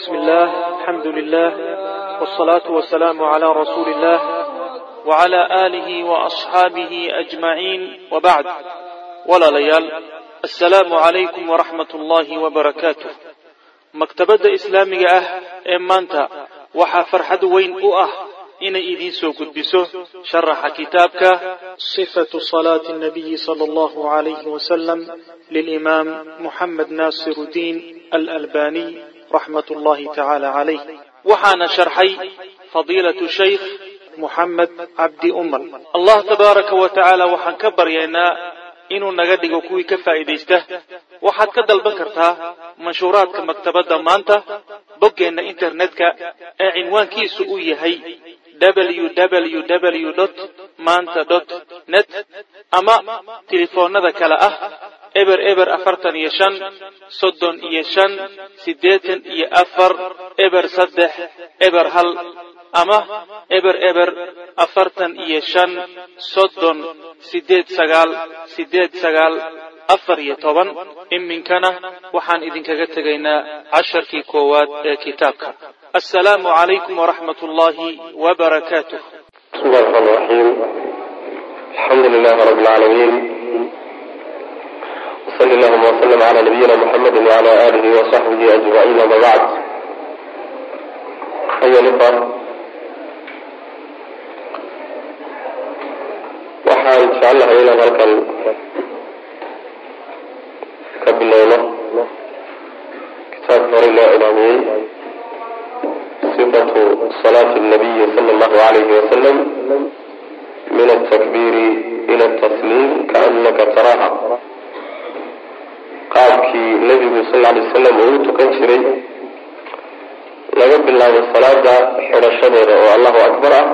بسم الله الحمد لله والصلاة والسلام على رسول الله وعلى آله وأصحابه أجمعين وبعد ولا ليال السلام عليكم ورحمة الله وبركاته مكتبة إسلامية أه إمانتا waxaa farxad weyn u ah inay idiin soo gudbiso sharaxa kitaabka sifatu salaati nabiyi sala allahu alayhi wasalam lilimaam muxamed naasirudiin raxmat اllahi tacaala calayh waxaana sharxay fadiilatu shaykh muxamed cabdi umar. Allah tabaaraka wa tacaala waxaan ka baryaynaa inuu naga dhigo kuwii ka faa'iidaysta. Waxaad ka dalban kartaa manshuuraadka maktabadda maanta boggeenna internetka ee cinwaankiisu uu yahay www maanta net ama telefoonnada kale ah eber eber afartan iyo shan soddon iyo shan siddeetan iyo afar eber saddex eber hal ama eber eber afartan iyo shan soddon siddeed sagaal siddeed sagaal afar iyo toban. Iminkana waxaan idinkaga tegaynaa casharkii koowaad ee kitaabka. Assalaamu calaykum waraxmat ullaahi wbarakaatuh bismi llahi raxmaan raxiim alxamdu lilahi rabi lcaalamiin sl llahuma waslm cala nabiyina muxamedi wala alihi wasaxbihi ajmaciin ama bacd ayo liqaa waxaan jecelnahay inaan halkan ka bilowno kitaabka hore loo ilaamiyey sifatu salaati nabiyi sala allahu alayhi wasalam min altakbiiri ila tasliim kaanaka taraha sal ly wasalam uu tukan jiray. Laga bilaabo salaada xidhashadeeda oo allahu akbar ah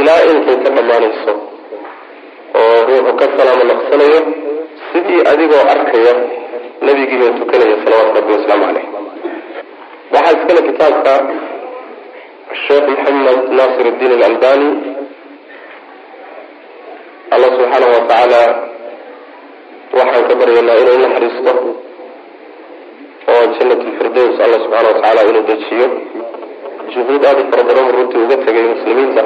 ilaa intay ka dhammaanayso oo ruuxu ka salaamo naqsanayo sidii adigoo arkaya nebigiioo tukanaya salawaatu rabbi wasalaamu caleyh waxaa iskale kitaabka sheekh maxamed naasir اdiin alalbani allah subxaanahu watacaala waxaan ka baryaynaa inuu naxariisto oo janat lfirdows allah subxaana watacaala inuu dejiyo. Juhuud aada u fara badan runtii uga tegay muslimiinta.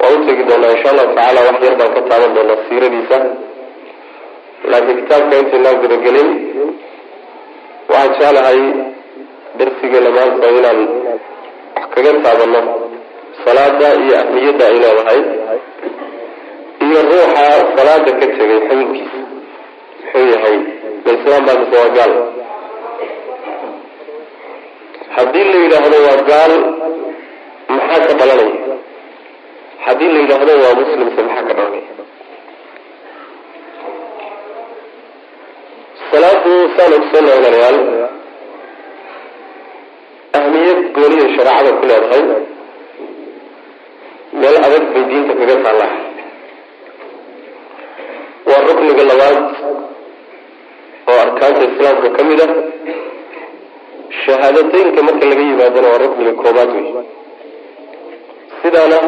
Waa u tegi doonaa insha allahu tacala wax yar baan ka taaban doonaa siiradiisa. Laakiin kitaabka intaynaan gudagelin waxaan jeclahay darsigeena maanta inaan wax kaga taabano salaada iyo ahmiyadda ay leedahay iyo ruuxa salaada ka tegay xukunkiisa muxuu yahay ma islaam baa mise waa gaal haddii la yidhaahdo waa gaal maxaa ka dhalanaya haddii la yidhaahdo waa muslimse maxaa ka dhalanaya salaadu saan ogsoona walaalayaal ahmiyad gooniya shareecada ku leedahay meel adag bay diinta kaga taallaa. Waa rukniga labaad oo arkaanta islaamka ka mid ah shahaadateynka marka laga yimaadana waa rukniga koobaad wey sidaana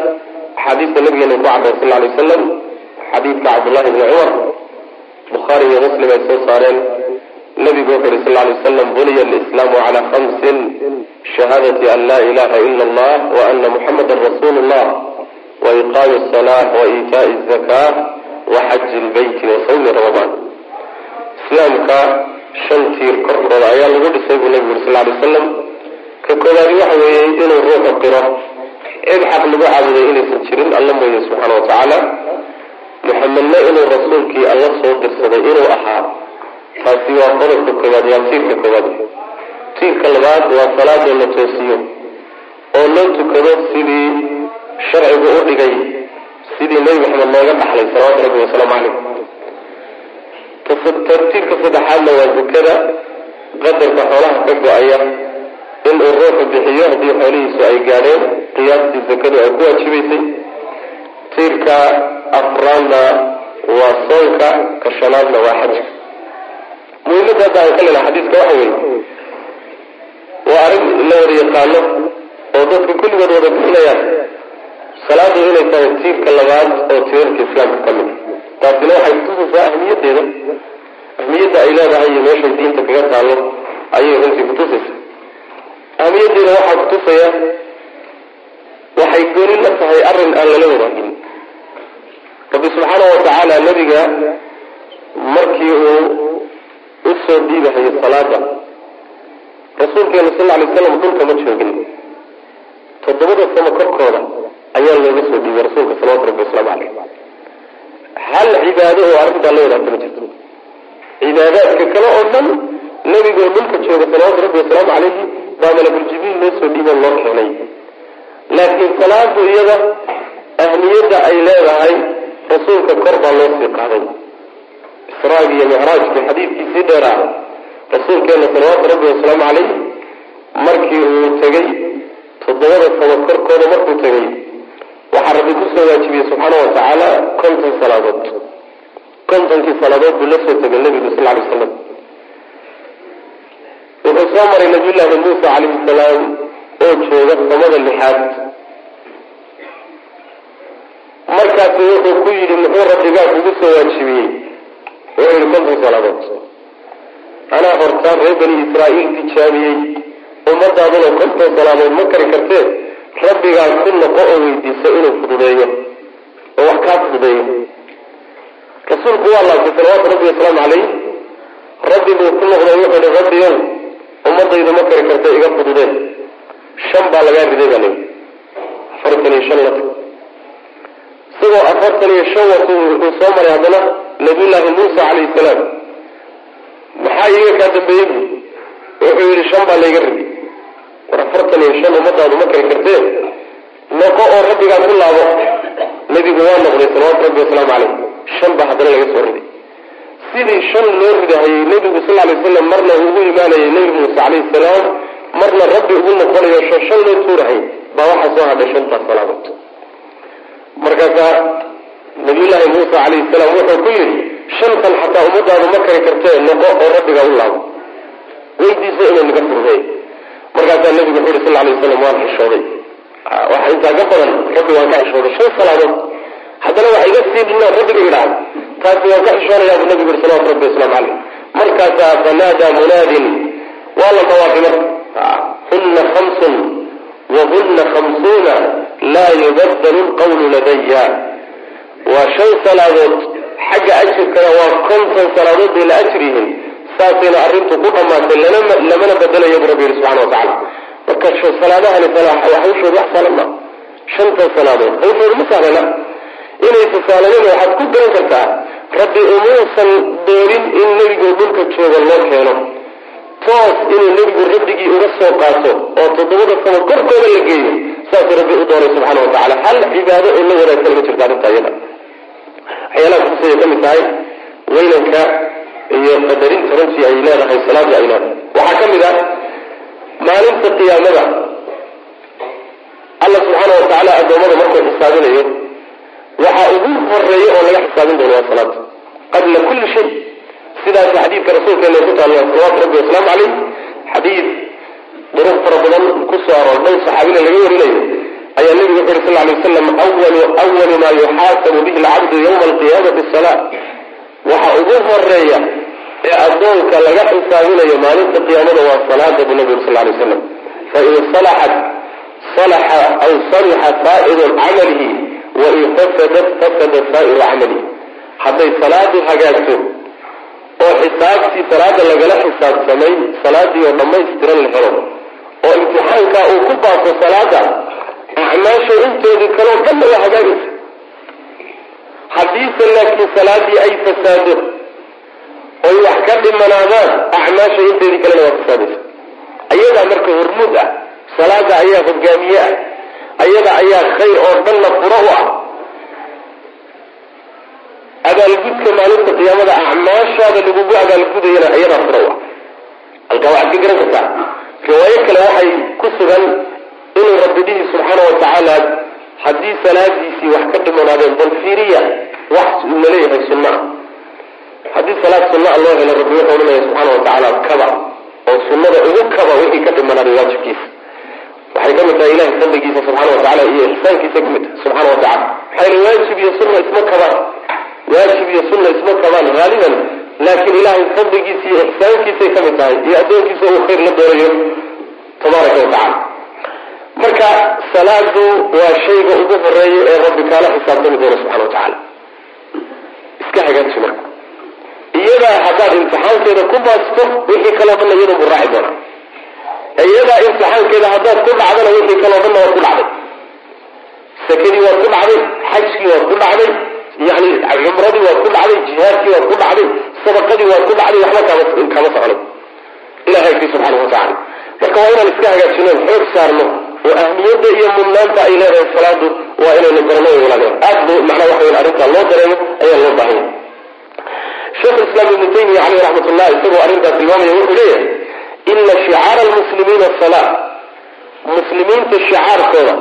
axaadiista nabigeena ku cadday sal ly wasalam xadiidka cabdullahi bni cumar bukhaari iyo muslim ay soo saareen. Nabigu wuxu uhi sal lay wasalam buniya alislaamu calaa khamsin shahaadati an laa ilaha ila allah wa ana muxamada rasuulu llah wa iqaami asalah wa iitaai zaka wa xaji lbeyti wa sawmi ramadaan islaamka shan tiir korkooda ayaa lagu dhisay buu nabigu uri sal lay wasalam. Ka koobaadi waxa weeye inuu ruuxu qiro. Cid xaq lagu caabuday inaysan jirin alla mooye subxaana wa tacaala. Muxamedna inuu rasuulkii alla soo dirsaday inuu ahaa. Taasi waa qodobka koobaad waa tiirka koobaad tiirka labaad waa salaadoo la toosiyo oo loo tukado sidii sharcigu u dhigay sidii nebi maxamed looga dhaxlay salawaatu rabbi wasalaamu calayh tiirka saddexaadna waa zakada qadarka xoolaha ka go'aya inuu ruuxu bixiyo haddii xoolihiisu ay gaadheen qiyaastii zakadu ay ku waajibaysay tiirka afraadna waa soonka ka shanaadna waa xajka muhimadda hadda aan ka lena xadiiska waxa weeye waa arrin la wada yaqaano oo dadka kulligood wada bixinayaan. Salaadu inay tahay tiirka labaad oo tiirarka islaamka ka mid taasina waxay kutusaysaa ahmiyaddeeda ahmiyadda ay leedahay iyo meeshay diinta kaga taallo ayay runtii kutusaysa ahmiyadeeda waxaa kutusaya waxay gooni la tahay arrin aan lala wadaagin rabbi subxaanahu watacaala nebiga markii uu u soo dhiibahayo salaada rasuulkeena sal alay slam dhulka ma joogin. Toddobada samo korkooda ayaa looga soo dhiibay rasuulka salawatu rabbi wasalaamu caleyh hal cibaado oo arrintaa la wadaagta ma jirto. Cibaadaadka kale oo dhan nebigoo dhulka jooga salawaatu rabbi wasalaamu caleyhi baa malakuljibriil loo soo dhiibo loo keenay. Laakiin salaadu iyada ahmiyadda ay leedahay rasuulka kor baa loo sii qaaday. Israagi iyo micraajkii xadiidkiisii dheeraa rasuulkeena salawaatu rabbi wasalaamu caleyh markii uu tegey toddobada samo korkooda markuu tegey waxaa rabbi ku soo waajibiyey subxaana watacaala konton salaadood. Kontonkii salaadood buu la soo tegay nebigu sal lay slam wuxuu soo maray nabiyullaahi muusa calayhi salaam oo jooga samada lixaad. Markaasu wuxuu ku yidhi muxuu rabbigaa kugu soo waajibiyey? Wuxuu yihi konton salaadood. Anaa hortaan reer bani israa'iil tijaabiyey ummadaaduna konton salaadood ma kari kartee rabbigaa ku noqo oo weydiiso inuu fududeeyo oo wax kaa fududeeyo. Rasuulku waa laabtay salawaatu rabbi wasalaamu caleyh rabbi buu ku noqday wuxuu hi rabbiyow ummadaydu ma kari karta iga fududeen. Shan baa lagaa riday baa layidhi afartan iyo shan lata isagoo afartan iyo shan wato wuxuu soo maray haddana nabiyullaahi muusa calayhi salaam. Maxaa iga kaa dambeeyey bu wuxuu yidhi shan baa layga riday war afartan iyo shan ummadaadu ma kari kartee? Noqo oo rabbigaa ku laabo. Nebigu waa noqday salawaatu rabbi wasalaamu caleyh shan baa haddana laga soo riday. Sidii shan loo ridahayey nebigu sal lay slam marna ugu imaanayay nebi muuse calayhi salaam marna rabbi ugu noqonayo shan shan loo tuurahay baa waxaa soo hadhay shantaas salaadood. Markaasaa nabiyullaahi muuse calayhi salaam wuxuu ku yidhi shantan xataa ummadaadu ma kari kartee noqo oo rabbigaa u laabo. Weydiiso inuu naga furdeey markaasaa nebigu wuxu sal lay waslam waan xishooday waxa intaa ka badan rabbi waan ka xishooday shan salaadood haddana waxa iga sii dhinaan rabbiga idhaah taasi waan ka xishoonayaa buu nabigu yuri salawatu rabbi wasalaamu caleyh markaasaa fanaadaa munaadin. Waa la dhawaaqay marka huna khamsun wahuna khamsuuna laa yubadalu lqawlu ladaya waa shan salaadood xagga ajirkana waa konton salaadood bay la ajir saasayna arrintu ku dhammaatay lamana bedelayo buu rabbi yihi subxana wa tacala marka salaadahani hawshooda wax sahlan maa shantan salaadood. Hawshooda ma sahlana. Inaysa sahlanina waxaad ku garan kartaa rabbi umuusan doorin in nebigu dhulka jooga loo keeno. Toos inuu nebigu rabbigii uga soo qaato oo toddobada sano korkooda la geeyo saasuu rabbi u doonay subxaana wa tacala hal cibaado oo la wanaagsan ma jirto arrinta iyada. Waxyaalaha kutusaya ka mid tahay weynanka iyo qadarinta runtii ay leedahay salaada ay leedahay. Waxaa ka mid ah maalinta qiyaamada. Alla subxaana wa tacaala addoommada markuu xisaabinayo waxaa ugu horreeya oo laga xisaabin doono waa salaada qabla kulli shay. Sidaas xadiidka rasuulkeena ku taalla salawaatu rabbi wasalaamu caleyh xadiid duruq fara badan ku soo aroor dhow saxaabina laga warinayo. Ayaa nebigu wuxu uri sal lay waslam awalu awalu maa yuxaasabu bihi alcabdu yawma alqiyaamati asala waxa ugu horreeya ee addoonka laga xisaabinayo maalinta qiyaamada waa salaada buu nebigu sal lay waslam fain salaxat salaxa aw salixa saa'iru camalihi wain fasadat fasada saa'iru camalihi. Hadday salaadu hagaagto oo xisaabtii salaada lagala xisaabsamay salaadii oo dhammaystiran la helo oo imtixaankaa uu ku baafo salaada acmaasha inteedii kaleo dhanna waa hagaagaysa. Haddiise laakiin salaadii ay fasaado oy wax ka dhimanaadaan acmaasha inteedii kalena waa fasaadaysa ayadaa marka hormuud ah salaada ayaa hogaamiye ah ayada ayaa khayr oo dhanna furo u ah. Abaalgudka maalinta qiyaamada acmaashaada lagugu abaalgudayana ayadaa furo u ah. Halkaa waxaad ka garan kartaa riwaayo kale waxay ku sugan inuu rabbi dhihi subxaana wa tacaala haddii salaadiisii wax ka dhimanaadeen bal fiiriya wax una leeyahay sunna haddii salaad sunna a loo helo rabbi wuxuu odhanaya subxaana wa tacaala kaba oo sunnada ugu kaba wixii ka dhimanaaday waajibkiisa. Waxay ka mid tahay ilahay fadligiisa subxana wa tacala iyo ixsaankiisa ka mid tahay subxana wa tacala maxaa yili waajib iyo sunna isma kabaan. Waajib iyo sunna isma kabaan haaliban laakiin ilaahay fadligiisa iyo ixsaankiisay ka mid tahay iyo addoonkiisa uu khayr la doonayo tabaaraka wa tacala salaadu waa shayga ugu horreeya ee rabbi kaala xisaabtami doona subxana wa tacaala iska hagaaji marka iyadaa haddaad imtixaankeeda ku baasto wixii kaloo dhanna iyadoo buu raaci doona iyadaa imtixaankeeda haddaad ku dhacdana wixii kaloo dhanna waad ku dhacday. Sakadii waad ku dhacday xajkii waad ku dhacday yani cumradii waad ku dhacday jihaadkii waad ku dhacday sadaqadii waad ku dhacday waxba kama soconay ilahay agti subxaana wa tacala marka waa inaan iska hagaajino xoog saarno oo ahmiyadda iyo mudnaanta ay leedahay salaadu waa inaynu garano walaadeen aad bu macnaa waxa arrintaa loo dareemo ayaa loo baahanya sheekh islaam ibnu taymiya caleyh raxmat ullah isagoo arrintaas tilmaamaya wuxuu leeyahay ina shicaara almuslimiina asalaa muslimiinta shicaarkooda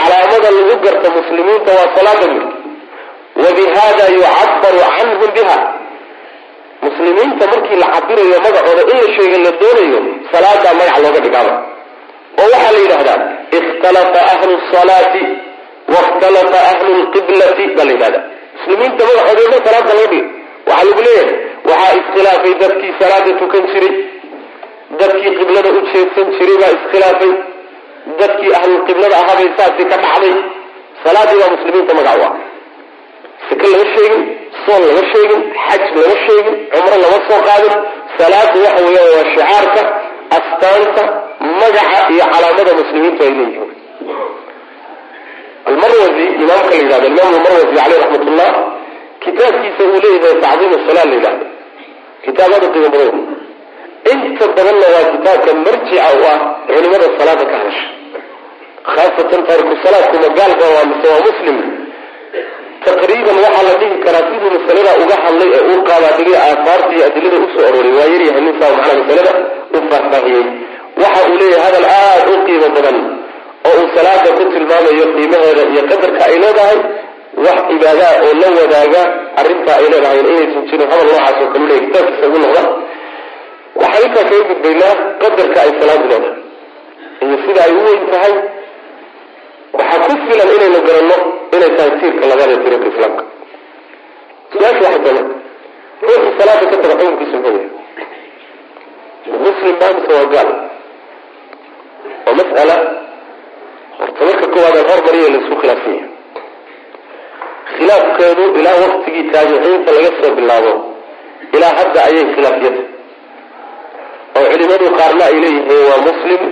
calaamada lagu garta muslimiinta waa salaada mid wa bihada yucabaru canhum biha muslimiinta markii la cabirayo magacooda in la sheega la doonayo salaadaa magac looga dhigaaba. Oo waxaa la yidhahdaa ikhtalafa ahlu salaati wakhtalafa ahlu lqiblati baa la yidhahda muslimiinta magacooda ma salaada loo dhigay waxaa lagu leeyahay waxaa iskhilaafay dadkii salaada tukan jiray. Dadkii qiblada u jeedsan jiray baa iskhilaafay. Dadkii ahlulqiblada ahaabay saasi ka dhacday. Salaadii baa muslimiinta magac u ah. Sike lama sheegin soon lama sheegin xaj lama sheegin cumro lama soo qaadin salaadu waxa weeyaan waa shicaarka astaanta magaca iyo calaamada muslimiintu ay leeyihiin almarwazi imaamka la yidhahdo imaam almarwazi caleyh raxmat kitaabkiisa uu leeyahay tacdiim salaa la yidhahdo. Kitaab aada qiimo badan inta badanna waa kitaabka marjica u ah culimada salaada ka hadasha. Khaasatan taariku salaadku magaalka waa mise waa muslim. Taqriiban waxaa la dhihi karaa siduu masalada uga hadlay ee uu qaadaadhigay aahaarta iyo adilada u soo aroray waa yaryahay ninkaa macnaa masalada? U faahfaahiyey waxa uu leeyahay hadal aada u qiimo badan oo uu salaada ku tilmaamayo qiimaheeda iyo qadarka ay leedahay wax ibaadaa oo la wadaaga arrintaa ay leedahay inaysan jirin hadal noocaas oo kalu leeyahy kitaabkiisa ugu noqda. Waxaan intaa kaga gudbaynaa qadarka ay salaadu leedahay iyo sida ay u weyn tahay. Waxaa ku filan inaynu garanno inay tahay tiirka labaad ee tiirka islaamka. Su'aasha waxa badan. Ruuxii salaada ka taga xukunkiisu muxuu yahay muslim baa mise waa gaal. Waa mas'ala. Horta marka koowaad aan hormariya la isku khilaafsan yahay khilaafkeedu ilaa waktigii taabiciinta laga soo bilaabo ilaa hadda ayay khilaafiyata oo culimadu qaarna ay leeyihiin waa muslim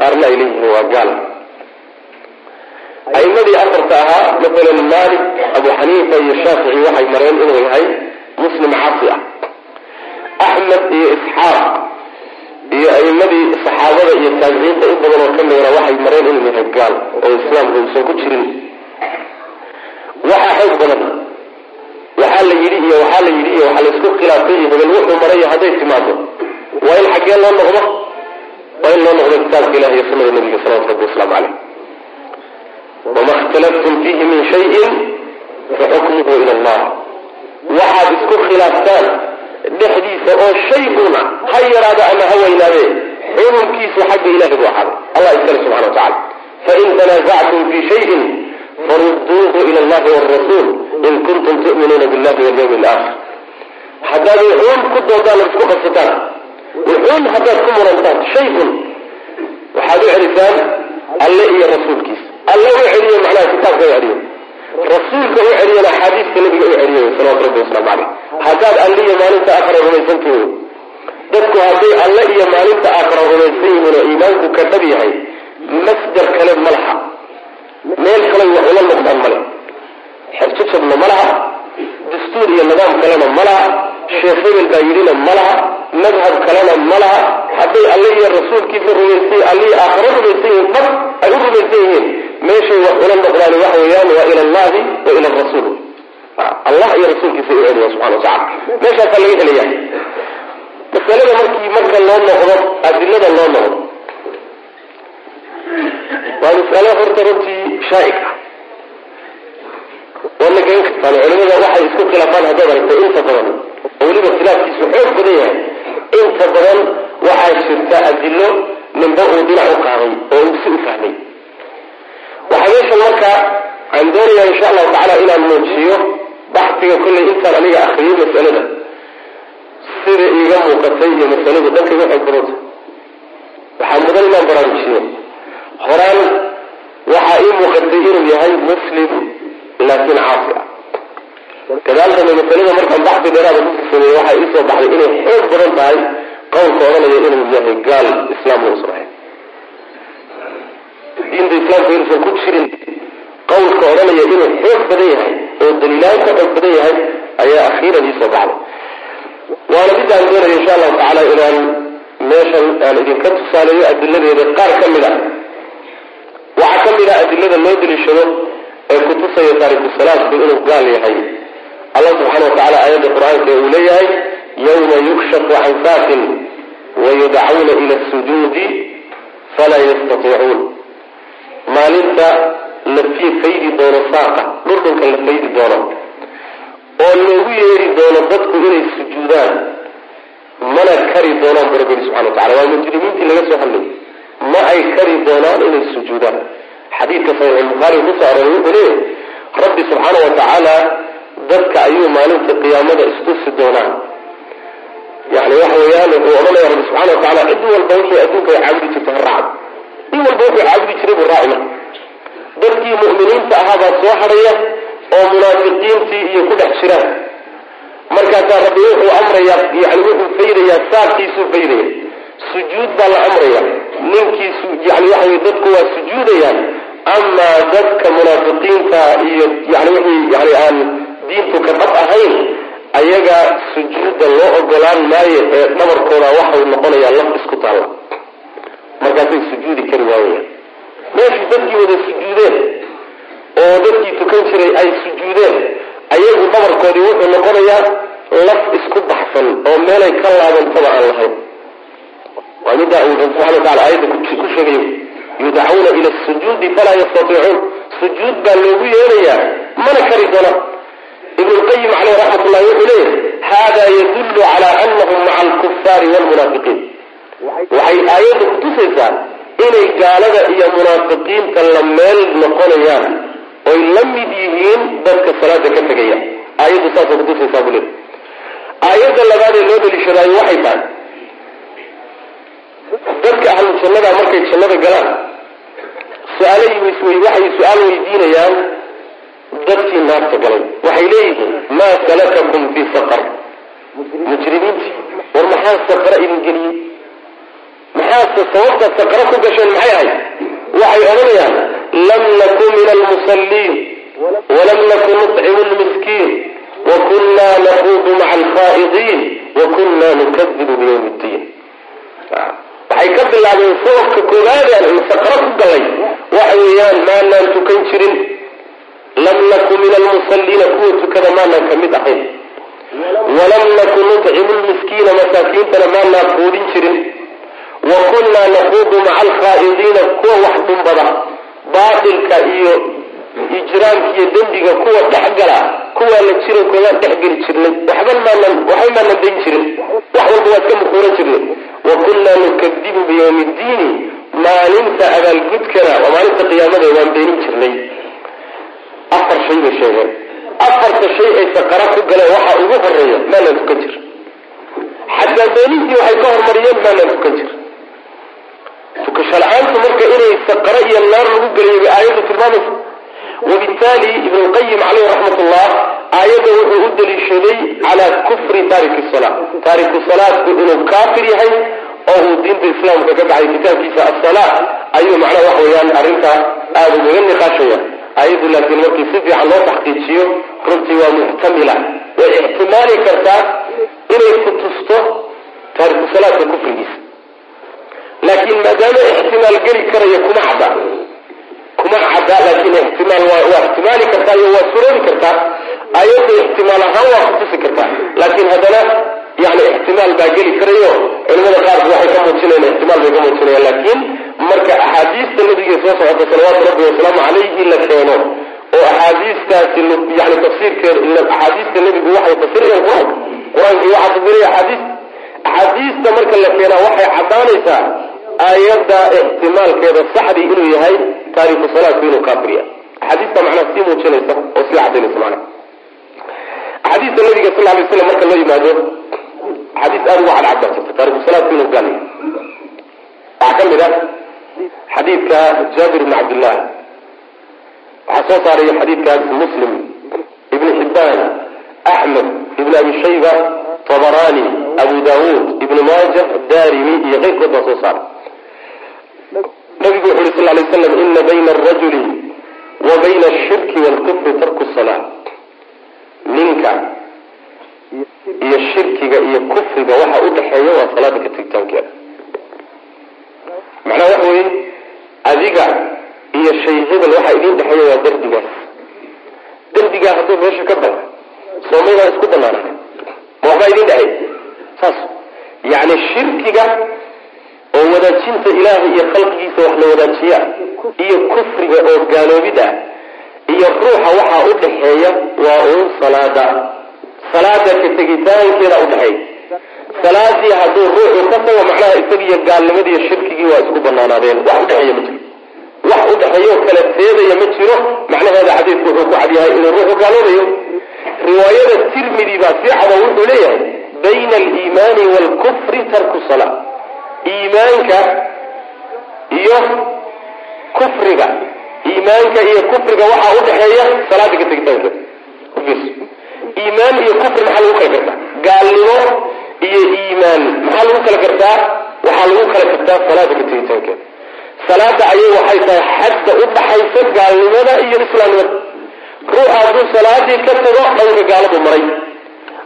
qaarna ay leeyihiin waa gaal. Aimadii afarta ahaa maalan malik abu xaniifa iyo shaafici waxay mareen inuu yahay muslim caasi ah. Axmed iyo isxaaq iyo aimadii saxaabada iyo taabiciinta in badan oo ka midna waxay mareen inuu yahay gaal oo islaamku uusan ku jirin waxaa xoog badan. Waxaa la yidhi iyo waxaa la yidhi iyo waxaa la isku khilaafay iyo hebel wuxuu maray hadday timaado. Waa in xaggee loo noqdo? Waa in loo noqdo kitaabka ilahi iyo sunada nabiga salawatu rabbi wasalaamu caleyh wama اkhtalaftum fiihi min shayin faxukmuhu ila allah. Waxaad isku khilaaftaan dhexdiisa oo shay una ha yaraado ama ha weynaadee xukunkiisu xagga ilahi buu ahaaday. Allah iskale subxana wa tacala fain tanaasactum fi shayin faruduuhu ila allahi wاrasuul in kuntum tu'minuuna billahi walyawmi alaakhir haddaad wuxuun ku doodaan oo isku qabsataan wuxuun haddaad ku murantaan shay waxaad u celisaan alle iyo rasuulkiisa alle u celiyo macnaha kitaabka u celiyo rasuulka u celiyana axaadiiska nabiga u celiyo salawatu rabbi wasalaamu caleyh haddaad alle iyo maalinta aakhira rumaysantihiin dadku hadday alle iyo maalinta aakhira rumaysan yihiin oo iimaanku ka dhab yahay masdar kale ma laha meel kale wax ula noqdaan male. Xerjajabna ma laha. Dastuur iyo nidaam kalena ma laha. Sheekh hebel baa yidhina ma laha. Madhab kalena ma laha. Hadday alle iyo rasuulkiisa rumaysan allihii aakhiro rumaysan yihiin dhab ay u rumaysan yihiin meeshay wax ula noqdaan waxa weeyaan waa ila allahi wa ila rasuul. Allah iyo rasuulkiisa u celiya subxana wa tacala meeshaasaa laga helaya masalada markii marka loo noqdo adilada loo noqdo waa masalo horta runtii shaaig ah. Waad la garan kartaan culimada waxay isku khilaafaan haddaad aragto inta badan. Oo weliba khilaafkiisu xoog badan yahay. Inta badan waxaa jirta adilo ninba uu dhinac u qaaday oo uu si u fahmay. Waxaa meeshan markaa aan doonayaa insha allahu tacaala inaan muujiyo baxsiga kollay intaan aniga akriyay masalada. Sida iiga muuqatay iyo masaladu dhanka iga xoog badanta waxaa mudan inaan baraarujiyo horaan waxaa inuu yahay muslim laakiin caasi ah. Kadaalkana masalada markaan baxsi dheeraada ku sii sameeyey waxaa iisoo baxday inay xoog badan tahay qowlka odhanaya inuu yahay gaal islaam uusan ahayn diinta islaamka inuusan ku jirin qowlka odhanaya inuu xoog badan yahay oo daliilaan ka xoog badan yahay ayaa akhiiran iisoo baxday. Waana midaan doonaya insha allahu tacaala inaan meeshan aan idinka tusaaleeyo adiladeeda qaar ka mid a waxaa ka mid a adilada loo daliishado ee kutusaya taariku salaadku inuu gaal yahay. Allah subxaana wa tacala aayadda qur'aanka uu leeyahay yawma yukshafu can saakin wayudcauna ila sujuudi falaa yastatiicuun maalinta la faydi doono saaqa dhurdhunka la faydi doono oo loogu yeeri doono dadku inay sujuudaan mana kari doonaan baraberi subxana wa tacala waa mujrimiintii laga soo hadlay ma ay kari doonaan inay sujuudaan. Xadiidka saxiixulbukhaari ku soo arooray wuxuu leeyahy rabbi subxaana wa tacaala dadka ayuu maalinta qiyaamada istusi doonaa yani waxa weeyaan wuxuu odhanaya rabbi subxana wa tacala cid walba wixii adduunka ay caabudi jirta ha raacdo. In walba wuxuu caabudi jiray buu raacina dadkii mu'miniinta ahaa baa soo hadhaya oo munaafiqiintii iyo ku dhex jiraan. Markaasaa rabbi wuxuu amrayaa yani wuxuu faydayaa saarkiisuu faydaya sujuud baa la amraya ninkiisu yani waxa dadku waa sujuudayaan. Amaa dadka munaafiqiinta iyo yani wixii yani aan diintu ka dhab ahayn ayaga sujuudda loo ogolaan maayo ee dhabarkooda waxau noqonayaa laf isku taalla. Markaasay sujuudi kari waayayaan meeshii dadkii wada sujuudeen oo dadkii tukan jiray ay sujuudeen ayagu dhabarkoodii wuxuu noqonayaa laf isku baxsan oo meelay ka laabantaba aan lahayn waa middaa uu rabbi subxana wa tacala aayadda ku sheegayo yudcauna ila sujuudi falaa yastatiicuun sujuud baa loogu yeerayaa mana kari doona ibn lqayim caleyh raxmat ullahi wuxuu leeyahy hada yadullu cala anahum maca alkufaari walmunaafiqiin waxay aayadda kutusaysaa inay gaalada iyo munaafiqiinta la meel noqonayaan oy la mid yihiin dadka salaada ka tegaya aayaddu saasay kutusaysaa buu leeyahy aayadda labaadee loo daliishadaayo waxay tahay dadka ahlu jannada markay jannada galaan su'aalay waxay su'aal weydiinayaan dadkii naarta galay. Waxay leeyihiin maa salakakum fi saqar. Mujrimiinti war maxaa saqara idin geliyey maxaase sababta saqara ku gasheen maxay ahayd? Waxay odhanayaan lam nakun min almusalliin walam nakun nucimu lmiskiin wa kunna naquudu maca alkhaa'idiin wa kunna nukadibu biyawmi ddiin waxay ka bilaabeen sababka koobaadaan saqaro ku galay. Waxa weeyaan maanaan tukan jirin. Lam naku min almusalliina kuwa tukada maanaan ka mid ahayn. Walam naku nudcimu lmiskiina masaakiintana maanaan quudin jirin. Wa kunnaa naquudu maca alkhaa'idiina kuwa wax dhumbada baatilka iyo ijraamka iyo dembiga kuwa dhex gala kuwaa la jirankoodaan dhex geli jirnay. Waxba maanan waxba maanan dayn jirin. Wax walba waa iska mukuuran jirnay wa kunnaa nukadibu biyawmi ddiini. Maalinta abaalgudkana waa maalinta qiyaamada waan beenin jirnay. Afar shay bay sheegeen. Afarta shay ay saqara ku galeen waxaa ugu horreeya maanaan tukan jir. Xataa beenintii waxay ka hormariyeen maanaan tukan jir. Tukasho la'aantu marka inay saqaro iyo naar lagu gelayo bay aayaddu tilmaamaysa. Wabitaali ibn lqayim caleyh ullah aayadda wuxuu u daliishaday calaa kufri taariki sala taariku salaadku inuu kaafir yahay oo uu diinta islaamka ka baxay kitaabkiisa asala ayuu macnaha wax weeyaan arrintaa aada ugaga niqaashaya. Ayaddu laakiin markii si fiican loo taxqiijiyo runtii waa muxtamila way ixtimaali kartaa inay ku tusto taariku salaadka kufrigiisa. Laakiin maadaama ixtimaal geli karaya kuma cadda kuma cadda laakiin ixtimaal waa ixtimaali kartaa iyo waa suroobi kartaa ayadda ixtimaal ahaan waa kutusi kartaa. Laakiin haddana yani ixtimaal baa geli karayo. Culimada qaarku waxay ka muujinayan ixtimaal bay ka muujinayaan. Laakiin marka axaadiista nabiga soo socota salawaatu rabbi wasalaamu calayhi la keeno oo axaadiistaasi yani tafsiirkeeda axaadiista nebigu waxay fasirayaan qur'aanka qur'aankii waxaa fasiraya axaadiis axaadiista marka la keenaa waxay caddaanaysaa aayadda ixtimaalkeeda saxdii inuu yahay taariku salaadku inuu kaafiriya axaadiista macnaha sii muujinaysa oo sii cadaynaysa macnaha axaadiista nabiga sal lay slam marka loo yimaado axaadiis aada uga cadcad baa jirta taariku salaadku inuu gaal yahay waxaa ka mid ah xadiidka jaabir bn cabdillah. Waxaa soo saaraya xadiidkaas muslim ibn xibaan axmed ibn abi shayba tabarani abu daawuud ibn maaja darimi iyo keyrkood baa soo saaray. Nabigu wuxu uri sal lay slam ina bayna arajuli wa bayna ashirki waalkufri tarku salaa ninka iyo shirkiga iyo kufriga waxa u dhexeeya waa salaada ka tegitaankeeda macnaha waxa weye adiga iyo shay hebel waxaa idin dhexeeya waa derdigaas derdigaa hadduu meesha ka baxa soomaydaan isku banaanaan ma waxbaa idin dhexeey saas. Yacni shirkiga oo wadaajinta ilaahay iyo khalqigiisa wax la wadaajiya iyo kufriga oo gaaloobid ah iyo ruuxa waxaa u dhexeeya waa uun salaada. Salaada ka tegitaankeeda udhexeeya salaadii hadduu ruuxu ka tago macnaha isagiiyo gaalnimadii iyo shirkigii waa isku banaanaadeen wax udhexeeya ma jiro. Wax udhexeeyo kala teedaya ma jiro. Macnaheeda xadiidku wuxuu ku cadyahay inuu ruuxu gaaloobayo. Riwaayada tirmidi baa sii cado wuxuu leeyahay bayna aliimaani waalkufri tarku salaa iimaanka iyo kufriga iimaanka iyo kufriga waxaa udhexeeya salaada ka tegitaankeeda iimaan iyo kufri maxaa lagu kala gartaa? Gaalnimo iyo iimaan. Maxaa lagu kala gartaa? Waxaa lagu kala gartaa salaada ka salaada ayay waxay tahay xadda u dhaxaysa gaalnimada iyo islaamnimada. Ruuxa hadduu salaadii ka tago dhanka gaaladu maray.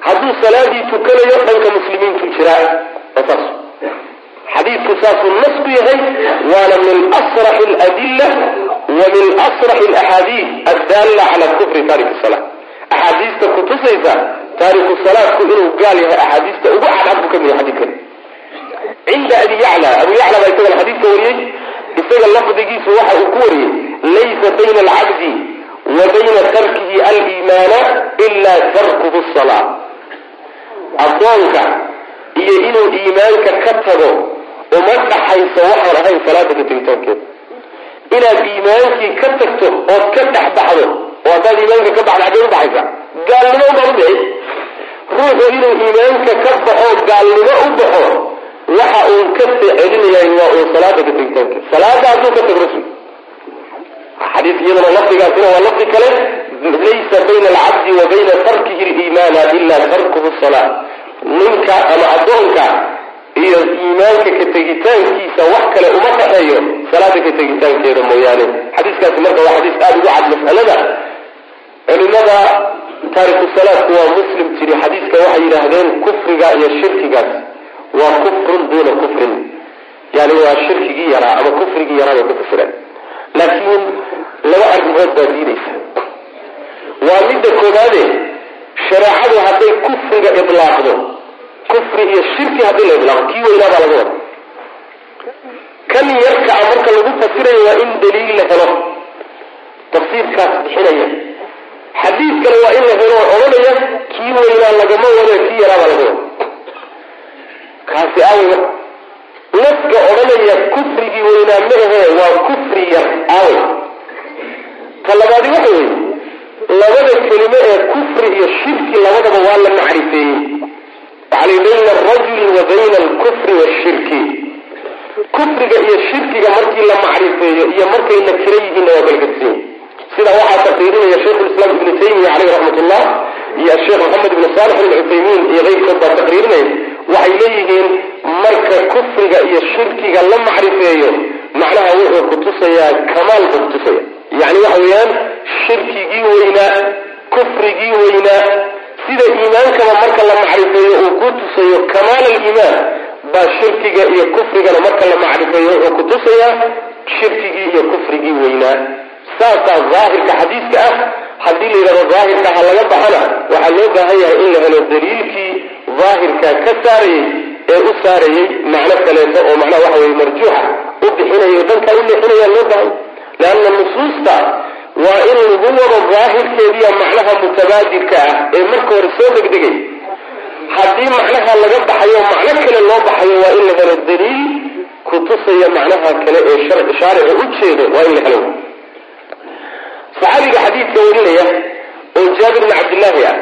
Hadduu salaadii tukanayo dhanka muslimiintu jiraa saas xadiidku saasuu nas ku yahay waana min asrax aladilla wa min asrax alaxaadiid addaalla cala kufri taariki sala axaadiista kutusaysa taariku salaadku inuu gaal yahay axaadiista ugu cadcad buu ka mid yahay xadiidkan cinda abi yacla abu yacla baa isagana xadiidka wariyey isaga lafdigiisu waxa uu ku wariyey laysa bayna alcabdi wa bayna tarkihi aliimaana ila tarkuhu salaa addoonka iyo inuu iimaanka ka tago uma dhaxayso waxaan ahayn salaada ka tegitaankeeda inaad iimaankii ka tagto ood ka dhex baxdo oo haddaad iimaanka ka baxdo xaggee udhaxaysa gaalnimo udhici ruuxu inuu iimaanka ka baxo gaalnimo u baxo waxa uun ka celinayahay waa uun salaada ka tegitaankeeda salaada hadduu ka tago rasul xadiis iyadana lafdigaasina waa lafdi kale laysa bayna alcabdi wa bayna tarkihi liimaana ila tarkuhu salaa ninka ama addoonka iyo iimaanka ka tegitaankiisa wax kale uma dhaxeeyo salaada ka tegitaankeeda mooyaane. Xadiiskaasi marka waa xadiis aada ugu cad mas'alada. Culimada taariku salaadku waa muslim tiri xadiiska waxay yidhaahdeen kufriga iyo shirkigaas waa kufrun duuna kufrin. Yani waa shirkigii yaraa ama kufrigii yaraa bay ku fasireen laakiin laba arrimood baa diidaysa. Waa midda koobaade shareecadu hadday kufriga idlaaqdo kufri iyo shirki haddii la idlaaqo kii weynaa baa laga wada kan yarka a marka lagu fasirayo waa in daliil la helo. Tafsiirkaas bixinaya. Xadiid kale waa in la helo odhanaya kii weynaa lagama wado kii yaraa baa laga wada kaasi aawe naska odhanaya kufrigii weynaa ma ahee waa kufri yar. Aawe ta labaadi waxa weeye labada kelimo ee kufri iyo shirki labadaba waa la macrifeeyey. Waxaa bayna alrajuli wa bayna alkufri washirki kufriga iyo shirkiga markii la macrifeeyo iyo markay la kira yihiinna waa gedisan sida waxaa taqriirinaya shaykhulislaam ibnu taymiya caleyh raxmat ullah iyo asheekh maxamed ibnu saalix alcuthaymiin iyo keyrkood baa taqriirinaya waxay leeyihiin marka kufriga iyo shirkiga la macrifeeyo macnaha wuxuu kutusayaa kamaal buu kutusaya yani waxa weeyaan shirkigii weynaa kufrigii weynaa sida iimaankaba marka la macrifeeyo uu ku tusayo kamaal aliimaan baa shirkiga iyo kufrigana marka la macrifeeyo wuxuu kutusayaa shirkigii iyo kufrigii weynaa saasaa daahirka xadiiska ah haddii la yidhahdo daahirka ha laga baxana waxaa loo baahan yahay in la helo daliilkii daahirka ka saarayey ee u saarayey macno kaleeto oo macnaha waxa weye marjuuxa u bixinayo dhankaa u leexinaya loo baahan. Leanna nusuusta waa in lagu wado daahirkeediya macnaha mutabaadirka ah ee marka hore soo degdegay haddii macnaha laga baxayo macno kale loo baxayo waa in la helo daliil kutusaya macnaha kale ee shaaricu u jeedo waa in la helo. Saxaabiga xadiidka warinaya oo jaabir bn cabdillaahi ah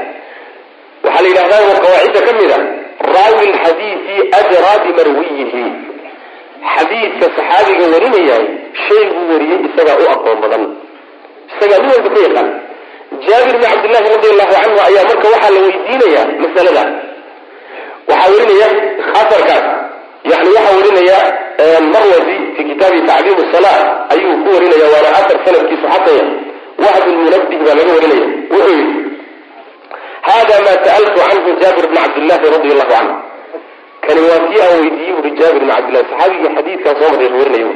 waxaa la yidhahdaa waa qawaacidda ka mid a raawi lxadiidi adraa bimarwiyihi xadiidka saxaabiga warinayahay shayguu wariyey isagaa u aqoon badan. Isagaa nin walba ka yaqaan. Jaabir bn cabdillahi radi allahu canhu ayaa marka waxaa la weydiinaya masalada waxaa werinaya aarkaas yani waxaa werinaya marwazi fi kitaabi tacdiim sala ayuu ku warinaya waana aar sanadkiisu xasanya wahb munabih baa laga warinaya. Wuxuu yihi hada ma sa'altu canhu jaabir bn cabdillahi radi allahu canhu. Kani waa kii aan weydiiyey uri jaabir bn cabdillahi saxaabigii xadiidkan soo marray warinaya.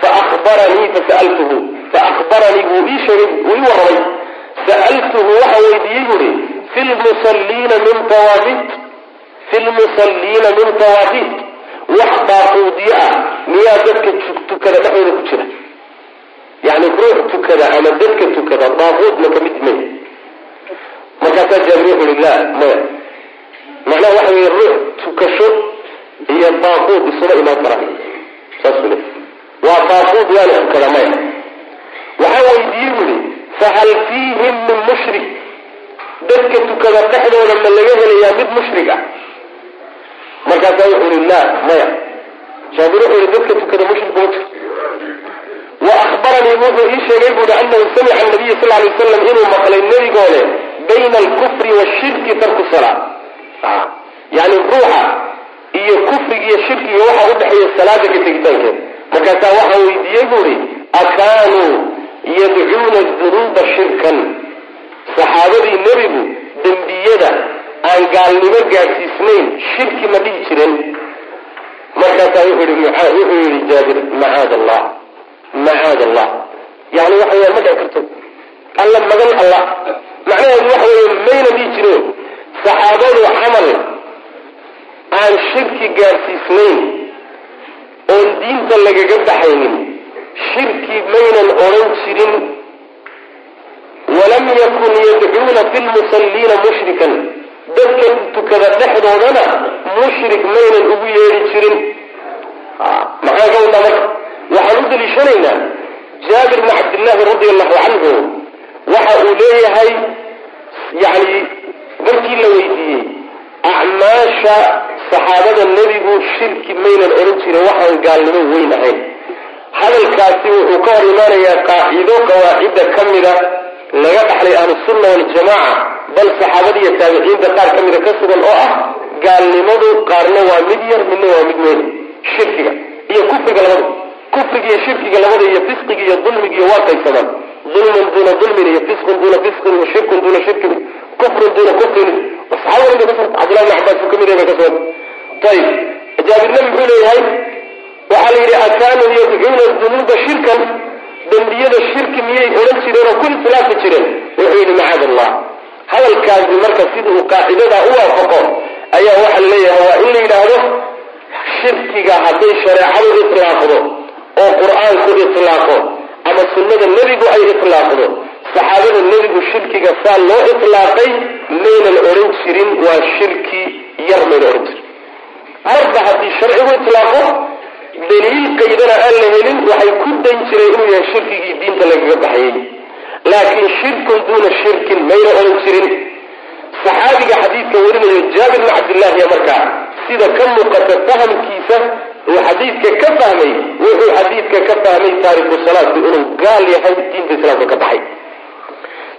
Faahbaranii fasaltuhu faahbaranii wuu ii sheegay wuu ii warramay. Sa'altuhu waxa weydiiyey buhi fi lmusalliina min tawaabit fi lmusalliina min tawaabit wax daaquudyo ah miyaa dadka tukada dhexdooda ku jira yani ruux tukada ama dadka tukada daaquudna ka mid may markaasaa jaabir wuxu uhi la maya macnaha waxa weye ruux tukasho iyo daaquud isuma imaan karaan saasuu le waa daaquud waana tukada maya waxaa weydiiyey buhi fahal fiihim min mushrik dadka tukada dhexdooda ma laga helayaa mid mushrig ah markaasaa wuxuu ihi la maya. Jaabir wuxuu ihi dadka tukada mushrik ma jiro wa ahbaranii wuxuu ii sheegay buuhi anahu samica nabiya sal lay waslam inuu maqlay nebigoole bayna alkufri washirki tarku salaa yani ruuxa iyo kufriga iyo shirkiga waxaa udhexeeya salaada ka tegitaankeeda markaasaa waxaa weydiiyey buuhi akaanuu yadcuuna dunuuba shirkan. Saxaabadii nebigu dembiyada aan gaalnimo gaadhsiisnayn shirki ma dhihi jiren markaasaa wuxuu yihi jaabir macaad allah macaad allah yani waxa weya ma dhici karto. Alla magan alla. Macnaheedu waxa weeye mayna dhihi jireen saxaabadu camal aan shirki gaadhsiisnayn oon diinta lagaga baxaynin shirki maynan odhan jirin walam yakun yadcuuna fi lmusalliina mushrikan dadka tukada dhexdoodana mushrik maynan ugu yeedhi jirin. Maxaan ka wadnaa marka? Waxaan u daliishanaynaa jaabir bni cabdillaahi radi allahu canhu waxa uu leeyahay yani markii la weydiiyey acmaasha saxaabada nebigu shirki maynan odhan jirin waxaan gaalnimo weyn ahayn. Hadalkaasi wuxuu ka hor imaanayaa qaacido qawaacidda ka mida laga dhaxlay ahlusunna waljamaaca bal saxaabadiiyo taabiciinta qaar ka mida ka sugan oo ah gaalnimadu qaarna waa mid yar midna waa mid weyn. Shirkiga iyo kufriga labada kufriga iyo shirkiga labada iyo fisqiga iyo dulmiga iyo waa qaysamaan dulmun duuna dulmin iyo fisqun duuna fisqin wa shirkun duuna shirkin kufrun duuna kufrin. Saxaabada ka suganta cabdullahi bn cabbaas uu ka mid yahay ka suganta ayib jaabirna muxuu leeyahay waxaa la yidhi akaanuu yadcuuna dunuuba shirkan? Dembiyada shirki miyay odhan jireen oo ku islaafi jireen. Wuxuu yidhi macaad allah hadalkaasi marka sida uu qaacidadaa u waafaqo ayaa waxaa leeyahay waa in la yidhaahdo shirkiga hadday shareecadu itlaaqdo oo qur'aanku itlaaqo ama sunnada nebigu ay itlaaqdo saxaabada nebigu shirkiga saa loo itlaaqay maynan odhan jirin waa shirki yar mayna odhan jirin. Marba haddii sharcigu itlaaqo daliil qaydana aan la helin waxay ku dayn jireen inuu yahay shirkigii diinta lagaga baxayay laakiin shirkun duuna shirkin mayna odhan jirin. Saxaabiga xadiidka warinayo jaabir bn cabdillahiya markaa sida ka muuqata fahamkiisa uu xadiidka ka fahmay wuxuu xadiidka ka fahmay taariku salaadku inuu gaal yahay diinta islaamka ka baxay.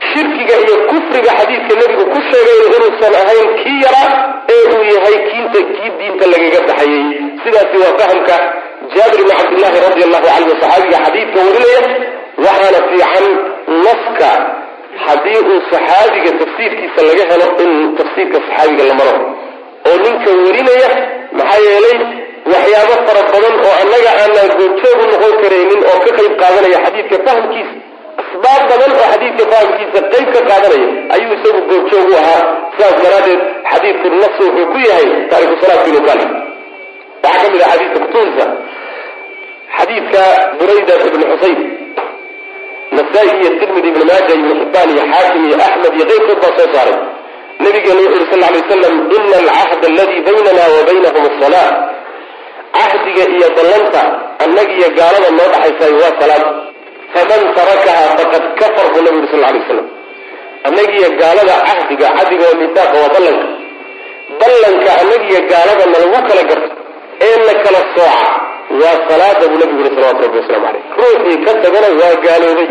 Shirkiga iyo kufriga xadiidka nebigu ku sheegayna inuusan ahayn kii yaraa ee uu yahay kiinta kii diinta lagaga baxayay. Sidaasi waa fahamka jaabir bni cabdillahi radi allahu canhu saxaabiga xadiidka warinaya waxaana fiican naska haddii uu saxaabiga tafsiirkiisa laga helo in tafsiirka saxaabiga la maro. oo ninka warinaya maxaa yeelay waxyaabo fara badan oo annaga aanaan goobjoog u noqon karaynin oo ka qayb qaadanaya xadiidka fahamkiisa asbaab badan oo xadiidka fahamkiisa qayb ka qaadanaya ayuu isagu goobjoog u ahaa. Sidaas daraaddeed xadiidku nas wuxuu ku yahay taariku salaadka inuu kaali waxaa ka mid ah xadiidka kutuunsa xadiidka burayda ibni xusayn nasaa-i iyo tirmidi ibni maaja ibni xibaan iyo xaakim iyo axmed iyo keyrkood baa soo saaray. Nabigeena wuxu yuri sal ly waslam ina alcahda aladii baynana wa baynahum asala cahdiga iyo ballanta annagiyo gaalada noo dhaxaysay waa salaad faman tarakaha faqad kafar buu nabi yuri sal lay waslam annagiyo gaalada cahdiga cahdiga waa mitaaqa waa ballanka. Ballanka annagiyo gaaladana lagu kala garto ee la kala sooca waa salaada buu nabigu yuri salawatu rabbi waslamu caleyh ruuxii ka tagana waa gaaloobay.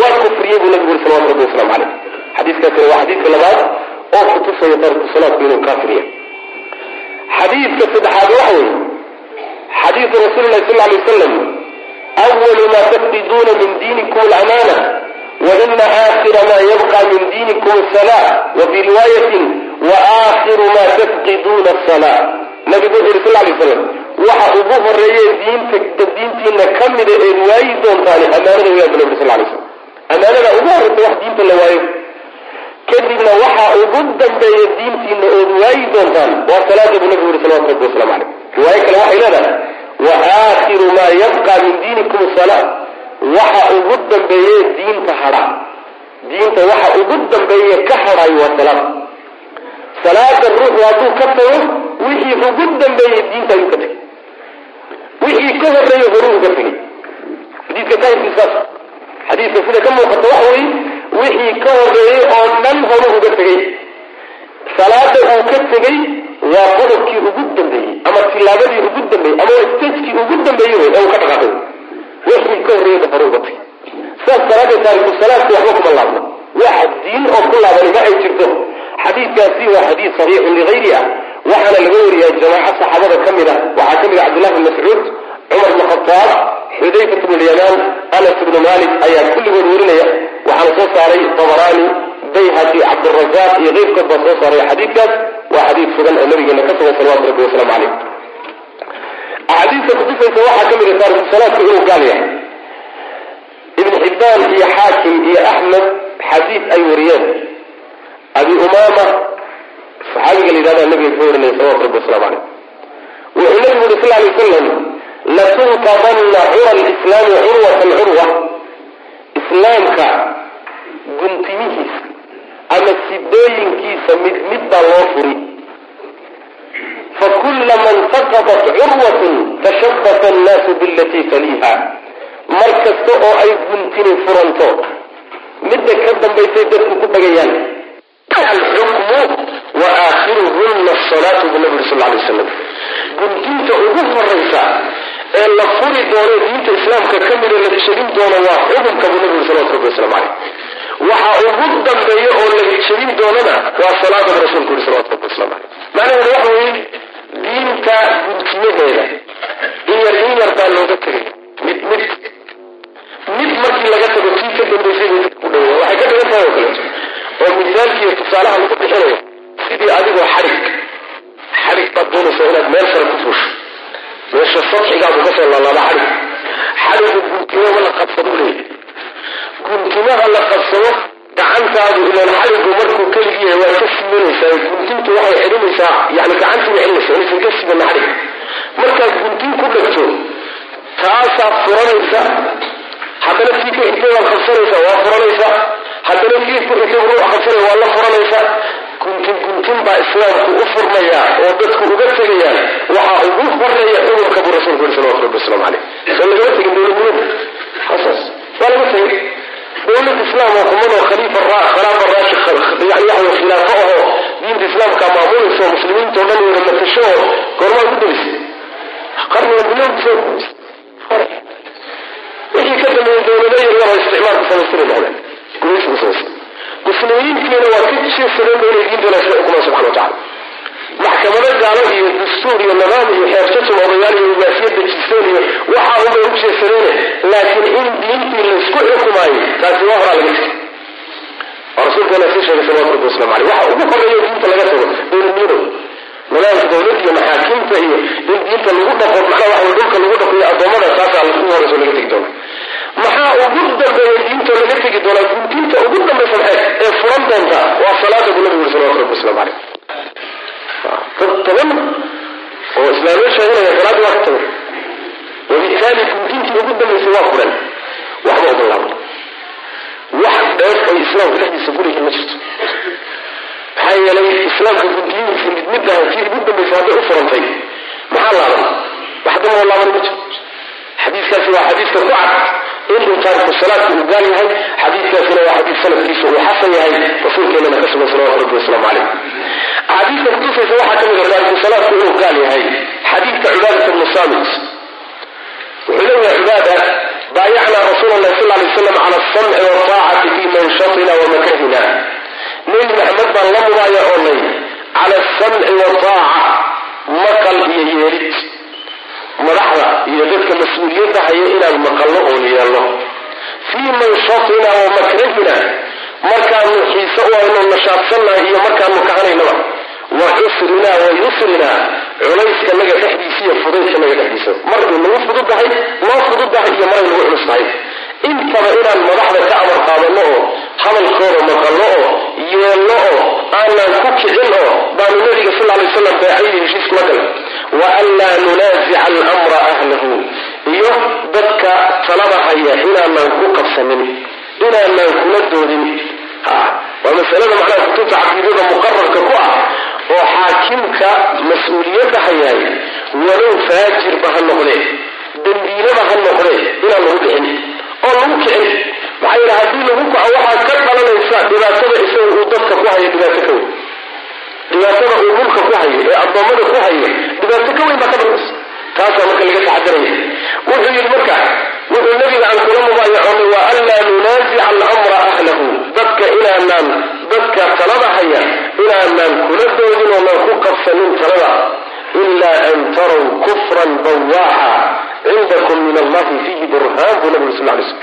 Waa kufriyey buu nabigu yuri salawatu rabbi waslamu caleyh xadiiskaasina waa xadiidka labaad oo kutusaya taariku salaadku inuu kaafir yahay xadiidka saddexaad waxa weeye xadiidu rasuuli lahi sal lay wasalam awalu ma tafqiduuna min diinikum alamaana waina aakhira ma yabqa min diinikum asala wa fii riwaayatin waakhiru ma tafqiduuna asala nabigu wuxu yuri sal lay slam waxa ugu horeeye diinta diintiina ka mida eed waayi doontaani amaanada wayaan bu nabi sal lay slam amaanada ugu horreysa wax diinta la waayo. Kadibna waxa ugu dambeeya diintiina ood waayi doontaan waa salaada buu nabigu yuri salawatu rabbi waslamu caleyh riwaayo kale waxay leedahay wa aakhiru maa yabqa min diinikum sala waxa ugu dambeeye diinta hadha diinta waxa ugu dambeeye ka hadhayo waa salaada salaada ruuxu hadduu ka tago wixii ugu dambeeyey diinta ayuu ka tegay wixii ka horeeye horuu uga tegay xadiiska taahirkiisaas xadiiska sida ka muuqata waxa weeye wixii ka horeeyey oo dhan horu uga tegey. Salaada uu ka tegey waa qodobkii ugu dambeeyey ama tilaabadii ugu dambeeyey ama stagekii ugu dambeeyey wey ee uu ka dhaqaaqay. Wixii ka horreeyey ba hore uga tegey. Sidaas daraaddeed taariku salaadku waxba kuma laabno. Wax diin oo ku laabani ma ay jirto. Xadiidkaasi waa xadiid saxiixun ligayri ah waxaana laga wariyaa jamaaco saxaabada ka mid a waxaa ka mid a cabdullahi bn mascuud cumar bn khataab xudayfat bn lyamaan anas bnu malik ayaa kulligood warinaya. Waxaana soo saaray tabaraani bayhaqi cabdirazaaq iyo keyrkood baa soo saaray xadiidkaas. Waa xadiid sugan oo nabigeena ka sugan salawatu rabbi wasalaamu caleyh axaadiista kutusaysa waxaa ka mid a taariku salaadku inuu gaal yahay. Ibn xibbaan iyo xaakim iyo axmed xadiid ay wariyeen. Abi umaama saxaabiga la yidhahda nabiga ka warinaya salawatu rabbi waslamu caleyh wuxuu nabigu yuri sal lay wasalam latunqadanna cura lislaami curwatan curwa. Islaamka guntimihiisa ama sidooyinkiisa mid mid baa loo furi. Fakullama intaqadat curwatun tashabata annaasu bilatii taliiha. Mar kasta oo ay guntini furanto midda ka dambaysay dadku ku dhagayaan alxukmu wa aakhiruhunna asalaatu bu nabi uri sal lay waslam guntinta ugu horaysa ee la furi doono diinta islaamka ka mida la jebin doono waa xukunka buu nabi uri salawatu rabbi waslamu caleyh waxa ugu dambeeya oo la jebin doonana waa salaada bu rasulku yuri salawatu rabbi waslamu caleyh macnaheedu waxa weeye diinta guntiyadeeda in yar in yar baa looga tegay mid mid mid markii laga tago kii ka dambaysay bay dadku dhaweeya waxay ka dhigan tahay oo kaleeto oo misaalkiiyo tusaalaha lagu bixinayo sidii adigoo xadhig xadhig baad doonaysa inaad meel sare ku fuusho meesha sadxigaabu ka soo laalaaba xadhig xadhigu guntimaba la qabsado leeyahy guntimaha la qabsado gacantaadu ilaan xadhigu markuu keligi yahay waa ka simanaysaa guntintu waxay xidhinaysaa yani gacantiina xidhinaysa inaysan ka simanna xadhig markaad guntin ku dhegto taasaad furanaysa. Haddana kii ka xigtay waad qabsanaysaa waa furanaysaa haddana kii ku xigtay ruux qabsanaya waa la furanaysaa guntin guntin baa islaamku u furmaya oo dadku uga tegayaan. Waxaa ugu horreeya xukunka buu rasulku yuri salawatu rabbi waslamu caleyh soo lagama tegin dowladnimada hasaas. Waa laga tegay dowlad islaam oo kumanoo khaliifa khilaafa raashi yani khilaafo ahoo diinta islaamka maamulaysa muslimiinta o dhan wada matasho oo goormaa ku darisay qarniga bilowgiisa wixii ka dambeeyey dowlado yaryar oo isticmaalka samaystira noqdeen. Gumaysiga samaysta muslimiintiina waa ka jeesadeen ba inay diintooda isla xukumaan subxana watacala maxkamado gaalo iyo dastuur iyo nidaam iyo xeersatum odayaal iyo ugaasiyad dejisteen iyo waxa unbay u jeesadeene laakiin in diintii laysku xukumaayo taasi waa horaa laga tegay oo rasuulkeena sii sheegay salawatu rabbi waslamu caleyh waxa ugu horreeya diinta laga tago dowladnimada nidaamka dowlad iyo maxaakiimta iyo in diinta lagu dhaqo maxaa waxa dhulka lagu dhaqo iyo addoommada taasaa ugu horeyso laga tegi doona maxaa ugu dambeeya diinta laga tegi doonaa guntinta ugu dambaysa maxay? Ee furan doonta waa salaada buu nabigu yuri salawatu rabbi waslamu caleyh dad badan oo islaamiya sheeganaya salaadii waa ka tagay wabitaali guntintii ugu dambaysay waa furan. Waxba uga laabno. Wax dheef ay islaamka dhexdiisa gurihin ma jirto maxaa yeelay islaamka guntiyihiisa mid mid ah ugu dambaysa hadday u furantay. Maxaa laaban? Wax damboo laaban ma jiro. Xadiiskaasi waa xadiiska ku cad. Inuu taariku salaadka uu gaal yahay xadiiskaasina waa xadiis sanadkiisa uu xasan yahay rasuulkeenana ka sugan salawatu rabbi wasalaamu caleyh axaadiista kutusaysa waxaa ka mid a taariku salaadku inuu gaal yahay. Xadiidka cibaadata bnu saamit. Wuxuu leeyahay cibaada baayacnaa rasuula allahi sal alay waslam cala alsamci waaltaacati fi manshatina wa nebi maxamed baan la mubaayacoonay cala alsamci wataaca maqal iyo yeelid. Madaxda iyo dadka mas'uuliyadda haya inaan maqalno oon yeelno. Fii manshatina wa makrahina markaanu xiise u aynu nashaadsannahay iyo markaanu kahanaynaba. Wa cusrina wa yusrina culayskanaga dhexdiisa iyo fudaydkanaga dhexdiisa. Markay nagu fududahay noo fududahay iyo maray nagu culus tahay intaba inaan madaxda ka amar qaadanno oo hadalkooda maqalno oo yeelno oo aanaan ku kicin oo baanu nabiga sal lay waslam beecayii heshiis kula galay wa an laa nunaasica alamra ahlahu. Iyo dadka talada haya inaanaan ku qabsanin inaanaan kula doodin. Waa masalada macnaha kutubta caqiidada muqararka ku ah oo xaakimka mas'uuliyadda hayaay walow faajirba ha noqdee dembiilaba ha noqdee inaan lagu dhicin oo lagu kicin. Maxaa yidhi haddii lagu kaco waxaa ka dhalanaysa dhibaatada isaga uu dadka ku hayo dhibaato ka weyn. Dhibaatada uu dhulka ku hayo ee addoommada ku hayo dhibaato ka weyn baa ka dhalanaysa. Taasaa marka laga taxadaraya wuxuu yidhi marka wuxuu nabiga aan kula mubaayacoonay waa an laa nunaasica alamra ahlahu. Dadka inaanaan dadka talada haya inaanaan kula doodin oonaan ku qabsanin talada ilaa an taraw kufran bawaaxa cindakum min allahi fiihi burhaan buu nabigu sal lay slm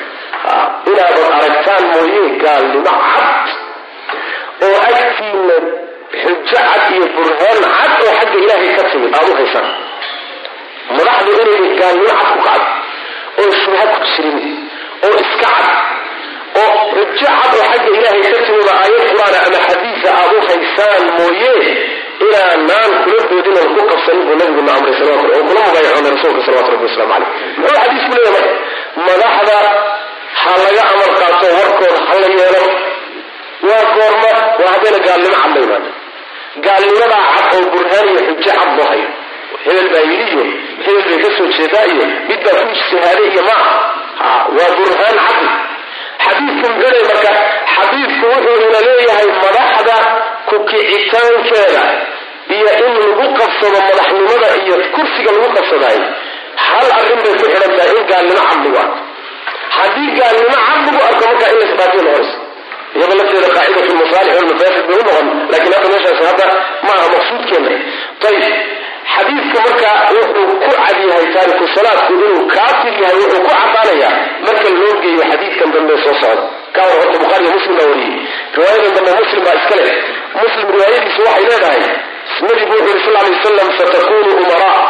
inaadan aragtaan mooye gaalnimo cad oo agtiina xujo cad iyo burhaan cad oo xagga ilaahay ka timid aada u haysaan. Madaxdu inayna gaalnimo cad ku kacdo oo shubha ku jirin oo iska cad oo xujo cad oo xagga ilaahay ka timida aayad qur'aana ama xadiisa aada u haysaan mooye inaanaan kula doodin oon ku qabsanin buu nabiguna amray salawatu oo kula mubaayacoonay rasuulka salawatu rabbi waslamu caleyh muxuu xadiisku leeyahay marka madaxda ha laga amar qaato warkooda ha la yeelo waa goorma waa haddayna gaalnimo cad la imaana gaalnimadaa cad oo burhaan iyo xujo cad loo hayo hebel baa yidhi iyo hebel bay ka jeedaa iyo mid baa ku ijtihaade iyo ma aha. Waa burhaan cadi xadiidku muxuu marka xadiidku wuxuu ina leeyahay madaxda ku kicitaankeeda iyo in lagu qabsado madaxnimada iyo kursiga lagu qabsadaayo hal arrin bay ku xidhan in gaalnimo cad lagu arko haddii gaalnimo cad lagu arko markaa in laisbaatiyo noqonaysa iyada lafteeda qaacidatu lmasaalix walmafaasid bay u noqon lakiin hadda meeshaas hadda ma aha maqsuudkeena ayib xadiidka marka wuxuu ku cad yahay taariku salaadku inuu kaafir yahay wuxuu ku cadaanayaa marka loo geeyo xadiidkan dambe soo socda. Ka hor horta bukhaariyo muslim baa wariyey. Riwaayadan dambe muslim baa iska leh muslim riwaayadiisu waxay leedahay nabigu wuxu yuri sal lay wasalam satakunu umaraa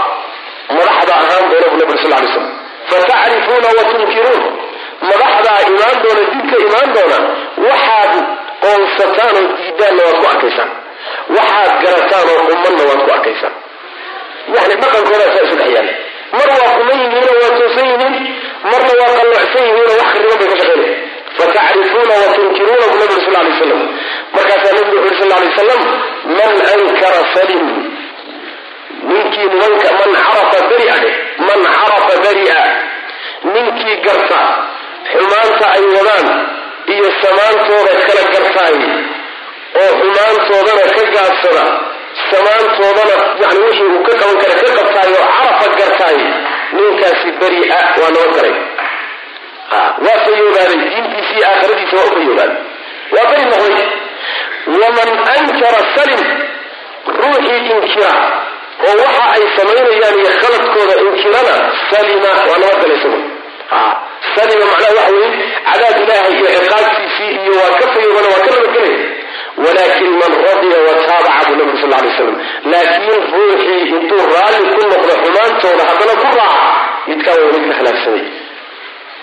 madaxda ahaan doona bu nabi sal lay slam fatacrifuuna wa madaxdaa imaan doona dibka imaan doona waxaad qoonsataan oo diidaanna waad ku arkaysaan. Waxaad garataan oo qumanna waad ku arkaysaan. Yani dhaqankoodaa saa isu dhex yaalla mar waa kuman yihiinoo waa toosan yihiin marna waa qalloocsan yihiinoo wax khariban bay ka shaqaynaya fatacrifuuna wa tunkiruuna bu nabi sal lay slam markaasaa nabigu wuxu uri sal lay wasalam man ankara salim ninkii nimanka man carafa beria dheh man carafa beria ninkii garta xumaanta ay wadaan iyo samaantooda kala gartaay oo xumaantoodana ka gaabsada samaantoodana yani wixii uu ka qaban kara ka qabtaay oo carafa gartaay ninkaasi beria waa nabad galay waa fayoobaaday diintiisii aakhiradiisa waa u fayoobaaday waa beri noqday. Waman ankara salim ruuxii inkira oo waxa ay samaynayaan iyo khaladkooda inkirana salima waa nabad galay isagu salima macnaha waxa weeye cadaab ilaahay iyo ciqaabtiisii iyo waa ka fayoobana waa ka nabadgelay walakin man radiya wataabaca buu nabigu sal lay slam laakiin ruuxii intuu raalli ku noqdo xumaantooda haddana ku raaca midkaa waa midka halaagsamay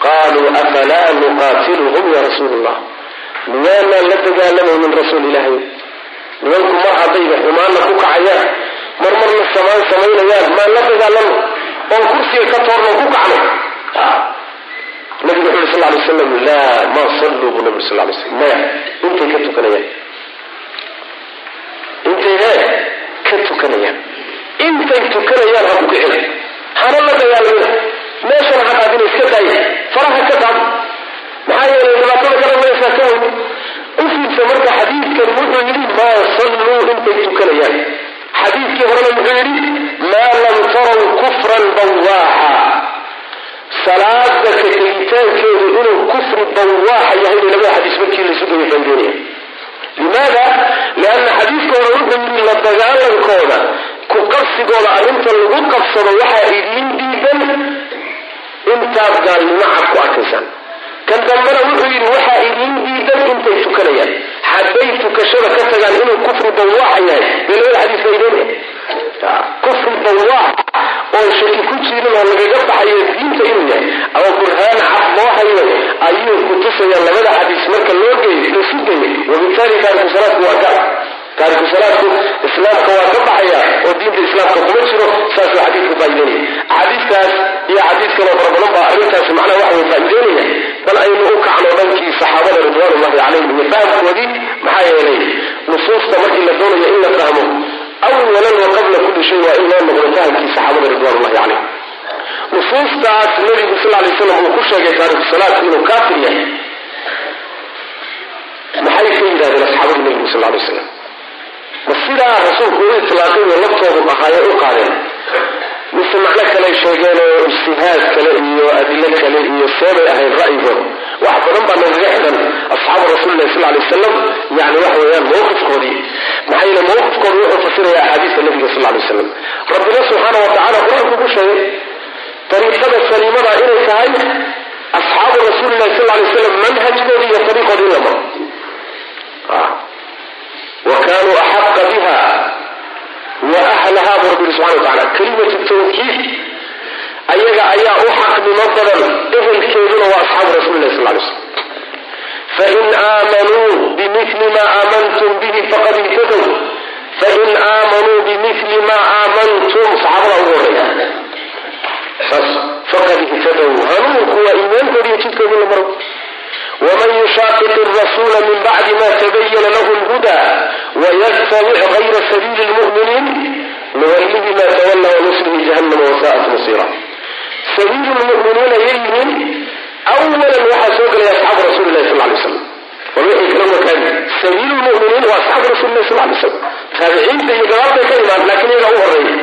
qaluu afalaa nuqaatiluhum ya rasuul allah miyaanaan la dagaalamaynin rasuul ilaahay nimanku mar haddayba xumaanna ku kacayaan. Mar marna samaan samaynayaan maan la dagaalano oon kursiga ka toorno ku kacno. Nabigu wuxu uri sal lay slam laa ma salluu buu nabi sal lay slam maya intay ka tukanayaan. Intay hee ka tukanayaan. Intay tukanayaan ha ku kicina hana la dagaalamina. Meeshana ha qaadina iska daaya faraha ka qaad maxaa yeelay dhibaatada kala maysaa ka weyn u fiidsa xadiidkan wuxuu yidhi maa salluu intay tukanayaan. Xadiidkii horena muxuu yidhi maa lam taraw kufran bawaaxa. Salaada ka tegitaankeedu inuu kufri bawaaxa yahay bay labada xadiis markii laysu daba faa'ideynaya limaada? Lianna xadiiska wuxuu yidhi la dagaalankooda ku qabsigooda arrinta lagu qabsado waxaa idiin diidan intaad gaalnimo cad ku arkaysaan kan dambena wuxuu yidhi waxaa idiin diidan intay tukanayaan hadday tukashada ka tagaan inuu kufri bawaaxa yahay. Bay labada xadiis faa'ideynaya kufri bawaax oo shaki ku jirin oo lagaga baxayo diinta inuu yahay ama burhaan cad loo hayo ayuu kutusaya labada xadiis marka loo geeyo lasu geeyay wabitaali taariku waa gaar taariku salaadku islaamka waa ka baxaya oo diinta islaamka kuma jiro saasuu xadiidku faa'ideynaya axaadiistaas iyo xadiis kaloo fara badan baa arrintaasi macnaha waxa way faa'ideynaya bal aynu u kacno dhankii saxaabada ridwaanullahi calayhim iyo fahamkoodii maxaa yeelay nusuusta markii la doonayo in la fahmo awalan wa qabla kulli shay waa in loo noqdo fahamkii saxaabada ridwanullahi calayhim. Nusuustaas nabigu sal lay slam uu ku sheegay taariku salaadku inuu kaafir yahay. Maxay ka yidhahdeen asxaabada nabigu sal lay slam ma sidaa rasuulku u itlaaqay iyo laftoodu ahaaye u qaadeen. Mise macno kale sheegeen oo ijtihaad kale iyo adilo kale iyo seebay ahayd ra'yigooda wax badan baa nagaga xidhan asxaabu rasuulilahi sal lay wasalam yani waxa weeyaan mawqifkoodii. Maxaa yeele wuxuu fasiraya axaadiista nabiga sal lay wasalam rabbina subxaana wa qur'aanku ku sheegay dariiqada saliimada inay tahay asxaabu rasuulilahi sal lay wasalam manhajkoodi iyo ariiqoodi in la maro wa kaanuu axaqa biha wa ahlaha bu rabbi subxana wa tacala kalimatu tawkiid ayaga ayaa u xaqnimo badan ehelkeeduna waa asxaabu rasuulilahi sal lay slam fain aamanuu bimili ma aamantum bihi faqad ihtadow fain aamanuu bimili ma aamantum saxaabada ugu horeeya saas faqad ihtadow hanuunku waa iimaankoodi iyo jidkoodii la maro wman yushaqiq الrasuula min bacdi ma tabayana lahu اlhuda waytabic غayra sabiili اlmu'miniin nuwallihi ma tawalla wanuslihi jahannama wasa'at masira sabiilu lmu'miniina yayyihiin awalan waxaa soo gelaya asxaabu rasuli lahi sal lay slam war wixii kala wakaagi sabiilu lmu'miniin waa asxaabu rasuli lahi sal lay slam taabiciinta iyo gabaabtay ka imaan laakiin iyaga u horreeya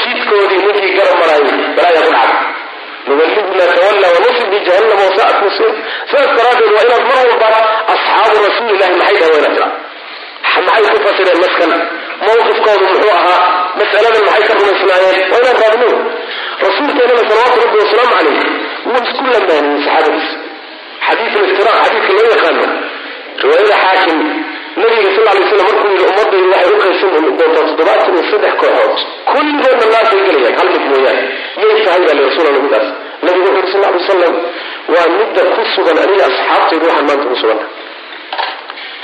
jidkoodii ninkii garab maraayay balaaya ku dhacda nuwallihi ma tawalla wanuslihi jahannama wasa'at masira sidaas daraaddeed waa inaad mar walba asxaabu rasuulilahi maxay dhaha wayna tira maxay ku fasireen maskan? Mawqifkoodu muxuu ahaa mas'aladan maxay ka rumaysnaayeen? Waa inaan raadno. Rasuulkeenana salawaatu rabbi wasalaamu calayh wuu isku lamaaniyey saxaabadiisa xadiid liftiraaq xadiidka loo yaqaano riwaayada xaakim nabiga sal lay slam markuu yidhi ummadaydu waxay u qaybsan doontaa toddobaatan iyo saddex kooxood. Kulligoodna naasay gelayaan hal mid mooyaane. Yay tahay baa li rasuul alla midaas nabigu wuxu yuri sal lay wasalam waa midda ku sugan aniga asxaabtaydu waxaan maanta ku suganna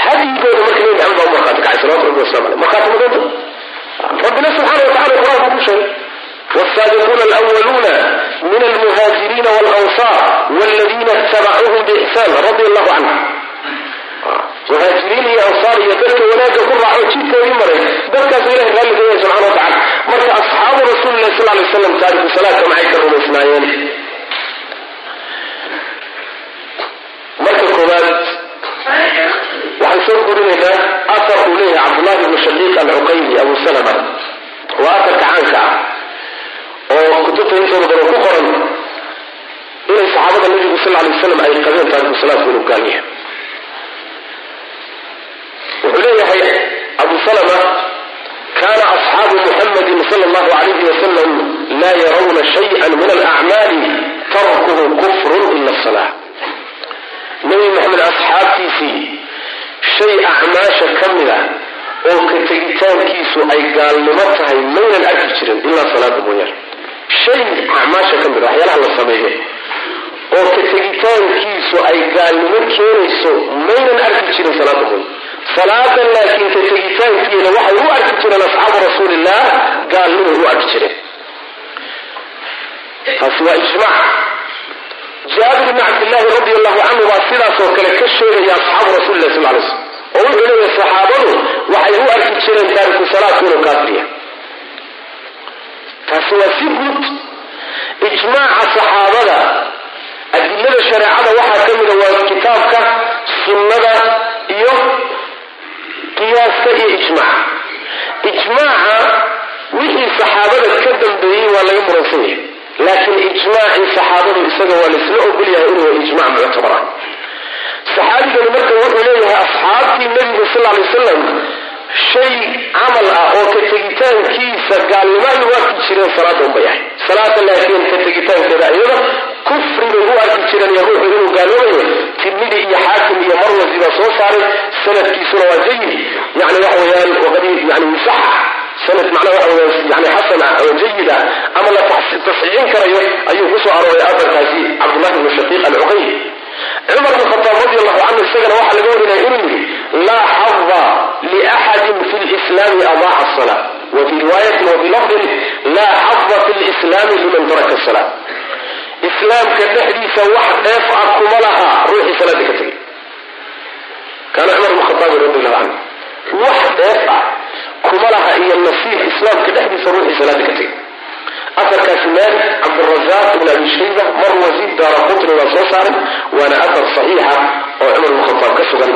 hadigooda marka nabi maxamed baa u markhaati kacay salawatu rabbi wasalam aleyh markhaati madoonta rabbina subxaana wa tacala qur-aanku ku sheegay والسابقون الأولون من المهاجرين والأنصار والذين اتبعوهم بإحسان رضي الله عنهم muhaajiriin iyo ansaar iyo dadka wanaagga ku raaco jidkoodii maray dadkaas ilahay raalli ka yahay subxana wa tacala marka asxaabu rasuulilahi sal lay slam taariku salaadka maxay ka rumaysnaayeen marka koowaad waxaan soo gurinaynaa afar uu leeyahay cabdullahi ibnu shaqiiq alcuqayli abu salama. Waa afarka caanka ah oo kutubta intooda badan ku qoran inay saxaabada nabigu sal lay wasalam ay qabeen taariku salaadku inuu gaal yahay. Wuxuu leeyahay abu salama kana asxaabu muxamadi sal allahu alayhi wasalam laa yarawna shaya min alacmaali tarkuhu kufrun ila asala nabi maxamed asxaabtiisii shay acmaasha ka mida oo ka tegitaankiisu ay gaalnimo tahay maynan arki jirin ilaa salaada mooyaane. Shay acmaasha ka mida waxyaalaha la sameeyo oo ka tegitaankiisu ay gaalnimo keenayso maynan arki jirin salaada mooye salaada laakiin ka tegitaankeeda waxay u arki jireen asxaabu rasuuliillah gaalnimay u arki jireen. Taasi waa ijmac jaabir bni cabdillaahi radi allahu canhu baa sidaasoo kale ka sheegaya asxaabu rasulilah sal lay slm oo wuxuu leeyahay saxaabadu waxay u arki jireen taariku salaadku inuu kaafiriya taasi waa si guud. Ijmaaca saxaabada adilada shareecada waxaa ka mida waa kitaabka sunnada iyo qiyaaska iyo ijmaaca. Ijmaaca wixii saxaabada ka dambeeyey waa laga muransan yahay laakiin ijmaacii saxaabadu isaga waa laysla ogolyahay inuu waa ijmac saxaabigani marka wuxuu leeyahay asxaabtii nabiga sal ly wasalam shay camal ah oo ka tegitaankiisa gaalnimadii u arki jireen salaada unbay ahay. Salaada laakiin ka tegitaankeeda iyada kufribay u arki jireen iyo ruuxu inuu gaaloobayo tirmidi iyo xaakim iyo marwasi baa soo saaray sanadkiisuna waa jayin yani waxaweyaan waqad yani sax ah sanad macnaha waxa weya yani xasan ah oo jayid ah ama la tasxiixin karayo ayuu ku soo arooray afarkaasi cabdullahi bnu shaqiiq alcuqayl cumar bn khataab radi allahu canhu isagana waxaa laga warinaya inuu yidhi laa xada liaxadin fi lislaami adaaca asala wa fi riwaayatin wa fi lafdin laa xada fi lislaami liman taraka asala islaamka dhexdiisa wax dheef ah kuma laha ruuxii salaada ka tegay kaana cumar bn khataab radi allahu canhu wax dheef ah kuma laha iyo nasiib islaamka dhexdiisa ruuxii salaada ka tegay. Afarkaasi maalik cabdirazaaq ibn abi shayba marwasi daara qutni waa soo saaray waana afar saxiixa oo cumar bn ka sugan.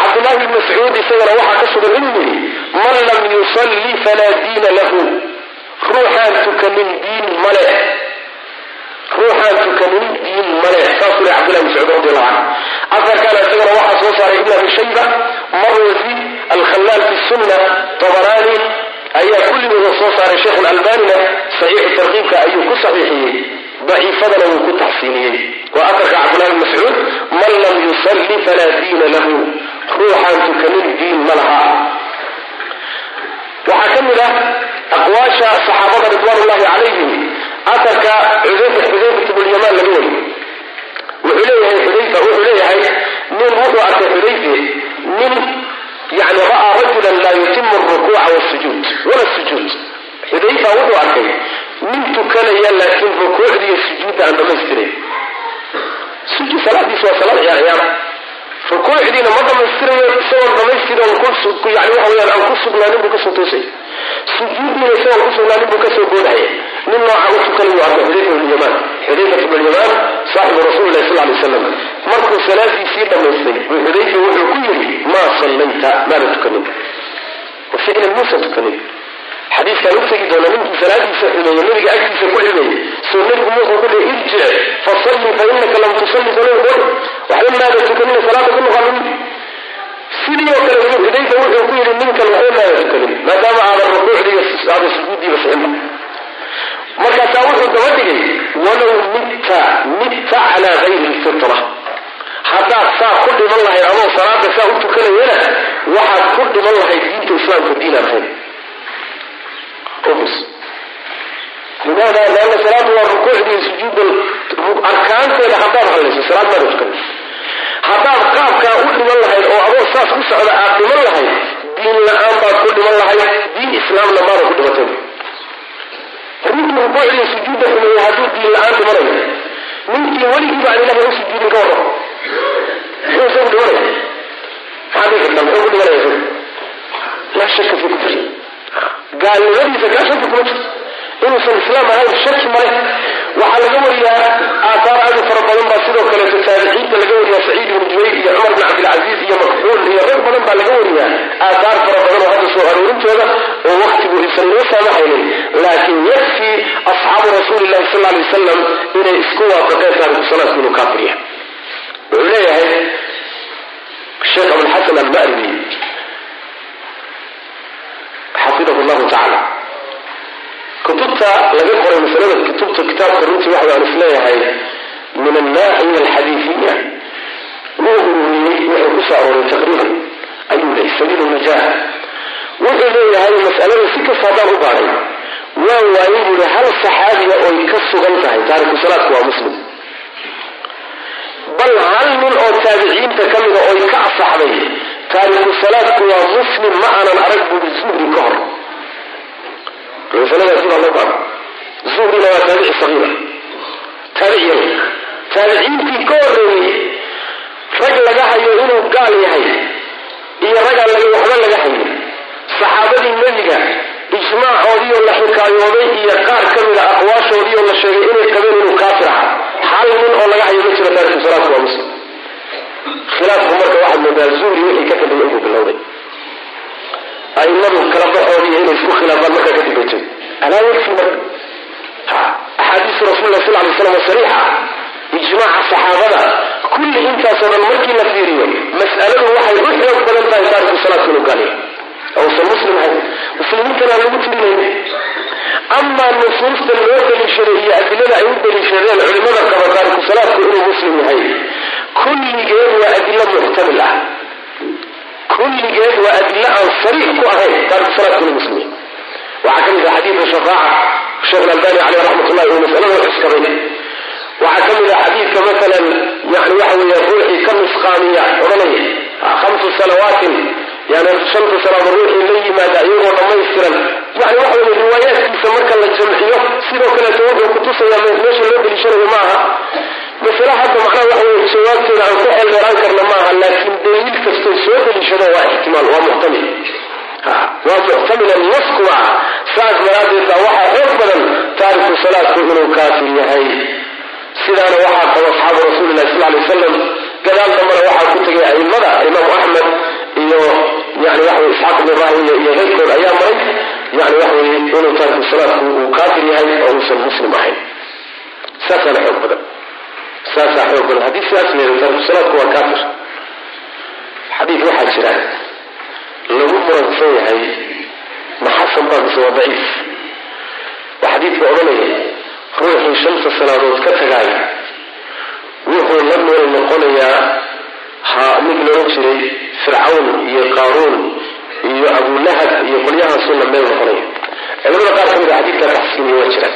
Cabdullahi bn mascuud isagana waxaa ka sugan inuu yidhi man lam yusalli falaa diina lahu. Ruuxaan tukanin diin male ruuxaan tukanin diin male saasuu leh cabdullahi bn mascuud radi allahu canhu afarkaana isagana waxaa soo saaray ibn abi shayba marwasi alkhalaal fi sunna tabaraani ayaa kulligooda soo saaray sheikhu lalbanina saxiixu tarkiibka ayuu ku saxiixiyey daciifadana wuu ku taxsiiniyey waa afarka cabdullahi bn mascuud man lam yusalli falaa diina lahu ruuxaan tukanin diin ma laha waxaa ka mid ah aqwaasha saxaabada ridwaan ullahi calayhim afarka xudayfat bnulyamaan laga wariy wuxuu leeyahay xudayfa wuxuu leeyahay nin wuxuu arkay xudayfe nin yani ra'aa rajulan laa yutimu alrukuuca wasujuud wala sujuud xudayfa wuxuu arkay nin tukanaya laakiin rukuucda iyo sujuudda aan dhamaystirayn salaadiis waa salaad ciyaar ciyaar rukuucdiina ma dhamaystirayo isagoon dhamaystiran yani waxa weyaan aan ku sugnaanin buu ka soo toosay sujuuddiina isagoon ku sugnaanin buu ka soo boodhaya nin nooca u tukanayu arkay xudayfa ibnu yamaan xudayfat saaxibu rasuuli lahi sal lay slam markuu salaadiisii dhamaystay xudayfa wuxuu ku yidhi maa sallayta maada tukanin? Wa ficlan tukanin. Xadiiskaan u tegi doona ninkii salaadiisa xumeeye nabiga agtiisa ku xumeeyey soo nabigu muusan ku dhihi irjic fa inaka lam tusalli saluu qol waxba maada tukanina salaada ku noqonin sidii oo kale ibnu wuxuu ku yidhi ninkan waxba maada tukanin maadaama aadan rukuucdiiyo sujuuddiiba sixinba markaasaa wuxuu daba dhigay walow mitta mitta calaa gayri lfitra haddaad saa ku dhiman lahayd adoo salaada saa u tukanayana waxaad ku dhiman lahayd diinta islaamka diinaan ahayn limaada leanna salaadu waa rukuucdii sujuuda arkaanteeda haddaad hadlayso salaad maada tukan haddaad qaabkaa u dhiman lahayd oo adoo saas ku socda aad dhiman lahayd diin la'aan baad ku dhiman lahayd diin islaamna maada ku dhimatay ninkii rukuucdii sujuudda xumeeyey hadduu diin la'aan dhimanayo ninkii weligiiba aan ilahay u sujuudin ka warramo muxuu isagu dhimanaya maxaa kartaa muxuu ku dhimanaya isagu laa shaka fi kufri. Gaalnimadiisa kaa kuma jirto. Inuusan islaam ahayn shaki male waxaa laga wariyaa aataar aad u fara badan baa sidoo kaleeto taabiciinta laga wariyaa saciid ibnu jubayr iyo cumar bin cabdilcaziiz iyo makxuul iyo rag badan baa laga wariyaa aataar fara badan oo hadda soo aroorintooda oo waktigu isan noo saamaxaynin laakiin yakfi asxaabu rasuuli llahi sal alay wasalam inay isku waafaqeen taariku salaadku inuu kaafir yahay. Wuxuu leeyahay sheekh abulxasan almaridi xafidahu llahu tacala kutubta laga qoray masalada kutubta kitaabka runtii waxa aan is leeyahay min annaaxiya alxadiifiya wuu ururiyey wuxuu ku soo arooray taqriiban. Ayuu leeyay sabiil najaah wuxuu leeyahay mas'alada si kasta haddaan u baaray. Waa waayey buuri hal saxaabiya oy ka sugan tahay? Taariku salaadku waa muslim. Bal hal nin oo taabiciinta ka mida oy ka asaxday taariku salaadku waa muslim ma aanan arag buuri zuhri ka hor baara zuhrina waa taabici sagiira taabici taabiciintii ka horreeyey rag laga hayo inuu gaal yahay iyo ragaan laga waxba laga hayo. Saxaabadii nebiga ijmaacoodiioo la xikaayooday iyo qaar ka mida aqwaashoodiioo la sheegay inay qabeen inuu kaafir aha hal nin oo laga hayo ma jiro taariku salaadku waa muslim. Khilaafku marka waxaad moodaa zuhri wixii ka dambeeyey inuu bilowday aimadu kala baxoodiiyo inay isku khilaafaan markaa kadib bay alaa yakfi marka axaadiisu rasul lah sal lay slam sariixa. Ijmaaca saxaabada kulli intaasoo dhan markii la fiiriyo mas'aladu waxay u xoog badan tahay taariku salaadka inuu gaaliyo uusan muslim ahayn muslimiintana lagu tirinayni amaa nusuusta loo daliishaday iyo adilada ay u daliishadeen culimada qaba taariku salaadku inuu muslim yahay. Kulligeed waa adilo muxtamil ah kulligeed waa adilo aan sariix ku ahayn taariku salaadku inuu muslim yahay waxaa ka mid ah xadiidu shafaaca sheekh albani caleyh raxmat ullahi uu masalada cuskaday waxaa ka mid ah xadiidka maalan yani waxa weeye ruuxii ka nusqaamiya odhanaya khamsu salawaatin yani shanta salaamo ruuxii la yimaada iyagoo dhammaystiran. Yani waxa weye riwaayaadkiisa marka la jamciyo sidoo kaleeto wuxuu kutusaya meesha loo deliishanayo ma aha masale hadda macnaha waxa weye jawaabteeda aan ku xeeldheeraan karna maaha laakiin daliil kastoo soo deliishado waa ixtimaal waa muxtamil waa muxtamilan naskuba saas daraaddeed baa waxaa xoog badan taariku salaadku inuu kaafir yahay. Sidaana waxaa qaba asxaabu rasuulilahi sal lay wasalam gadaal dambana waxaa ku tegay aimada imaamu axmed iyo yani waxaweye isxaaq ibn rahwiya iyo keyrkood ayaa maray. Yani waxaweye inuu taariku salaadku uu kaafir yahay oo uusan muslim ahayn. Saasaana xoog badan saasaa xoog badan. Haddii sidaas leedo taariku salaadku waa kaafir. Xadiid waxaa jira lagu muransan yahay ma xasan baa mise waa daciif. Waa xadiidka odhanaya ruuxii shanta salaadood ka tagaaya wuxuu la meel noqonayaa ha mid loola jiray fircawn iyo qaaruun iyo abulahab iyo qolyahaasuu la meel noqonaya culamada qaar ka mid a xadiidkaa taxsiiniya waa jiraan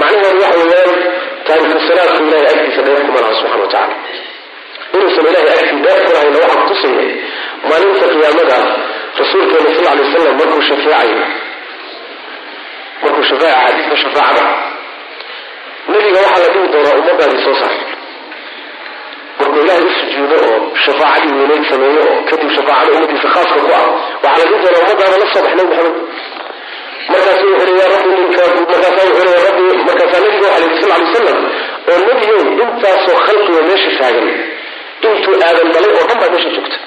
macnaheedu waxa weeyaan taariku salaadku ilahay agtiisa dheer kuma laha subxana wa tacala inuusan ilahay agtii dheer ku lahayna waxaa kutusaya maalinta qiyaamada rasuulkeena sal lay wasalam markuu shafeecayo markuu shafeeca xadiidka shafaacada nebiga waxaa la dhihi doonaa ummadaadii soo saar. Markuu ilaahay u sujuudo oo shafaacadii weyneyd sameeyo oo kadib shafaacada ummadiisa khaaska ku ah waxaa la dhihi doonaa ummadaada la soo bax nabi maxamed markaasu wuxuu ya rabbi ninka markaasaa wuxuu ya rabbi markaasaa nabiga waxaa la sal lay wasalam oo nebiyow intaasoo khalqiga meesha taagan intuu aadan dhalay oo dhan baa meesha joogta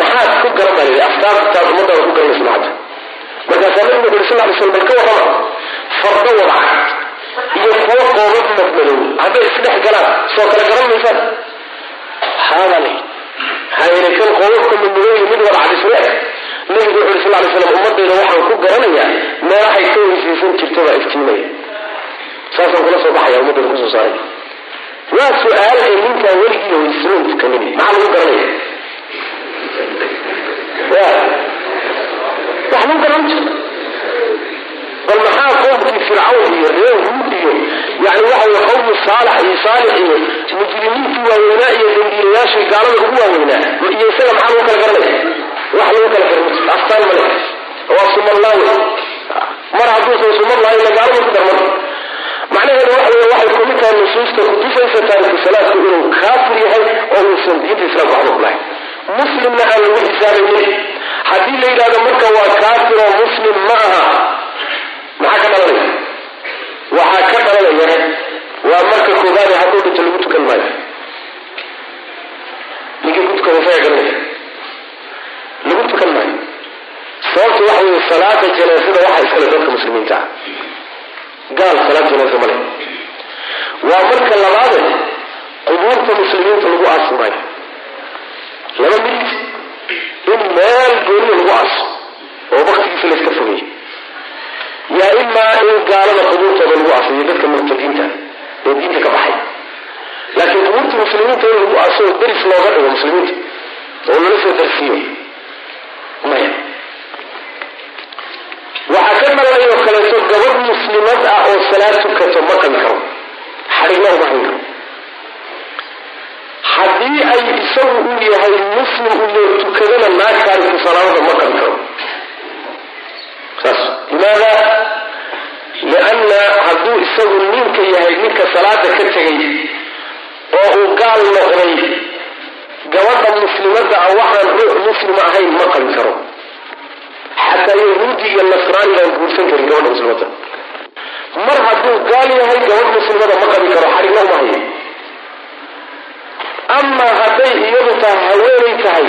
maxaad ku garan baa layidhi afkaartaad ummadaada ku garanaysa macadda markaasaa nabigu wuxu yhi sal lay slam bal ka warrama fardo wadaca iyo kuwo qoobad madmadow hadday isdhex galaan soo kale garan maysaan haabaa la maxaa yeelay kan qoobabka madmadowya mid wadaca isle nabigu wuxu yhi sal lay slam ummadayda waxaan ku garanayaa meelahay ka weysaysan jirta baa iftiimaya saasaan kula soo baxaya ummadayda ku soo saaray. Waa su'aal ay ninkaa weligiiyo weysanoon tukanini maxaa lagu garanaya ya wax lagu garan jiro bal maxaa qowmkii fircawn iyo reer huud iyo yani waxa wey qowmu saalax iyo saalix iyo mujrimiintii waaweynaa iyo dambiilayaashii gaalada ugu waaweynaa iyo isaga maxaa lagu kala garanaya wax lagu kala garan astaan male waa sumalaawe mar hadduusan sumad lahaynna gaaladu ku darman macnaheedu waxa wey waxay kumid tahay nusuusta kutusaysa taariku salaadku inuu kaafir yahay oo uusan diinta islaamka ku lahayn muslimna aan lagu xisaabaynin haddii la yidhahdo marka waa kaafir oo muslim ma aha maxaa ka dhalanaya? Waxaa ka dhalanaya waa marka koobaade hadduu dhinto lagu tukan maayo ninkii ku tukada isaga garanaya lagu tukan maayo sababta waxa weeye salaada janaasada waxaa iskale dadka muslimiinta. Ah gaal salaad janaasa male waa marka labaade qubuurta muslimiinta lagu aasi maayo laba mid in meel gooniya lagu aaso oo waktigiisa layska fogeeyo yaa imaa in gaalada qubuurtooda lagu aaso iyo dadka murtadiinta ee diinta ka baxay. Laakiin qubuurta muslimiinta in lagu aaso oo deris looga dhigo muslimiinta oo lala soo darsiiyo maya waxaa ka dhalanayoo kaleeto gabadh muslimad ah oo salaad tukato ma qabi karo. Xadhigna uma hayn karo. Haddii ay isagu u yahay muslim uyo tukadana naagtaariku salaamada ma qabi karo. Saas. Limaada lianna hadduu isagu ninka yahay ninka salaada ka tegay oo uu gaal noqday gabadha muslimadda ah waxaan ruux muslim ahayn ma qabi karo. Xataa yahuudi iyo nasraanigaan guursan karin gabadha muslimadda mar hadduu gaal yahay gabadh muslimada ma qabi karo xadhigna uma hayo amaa hadday iyadu tahay haweenay tahay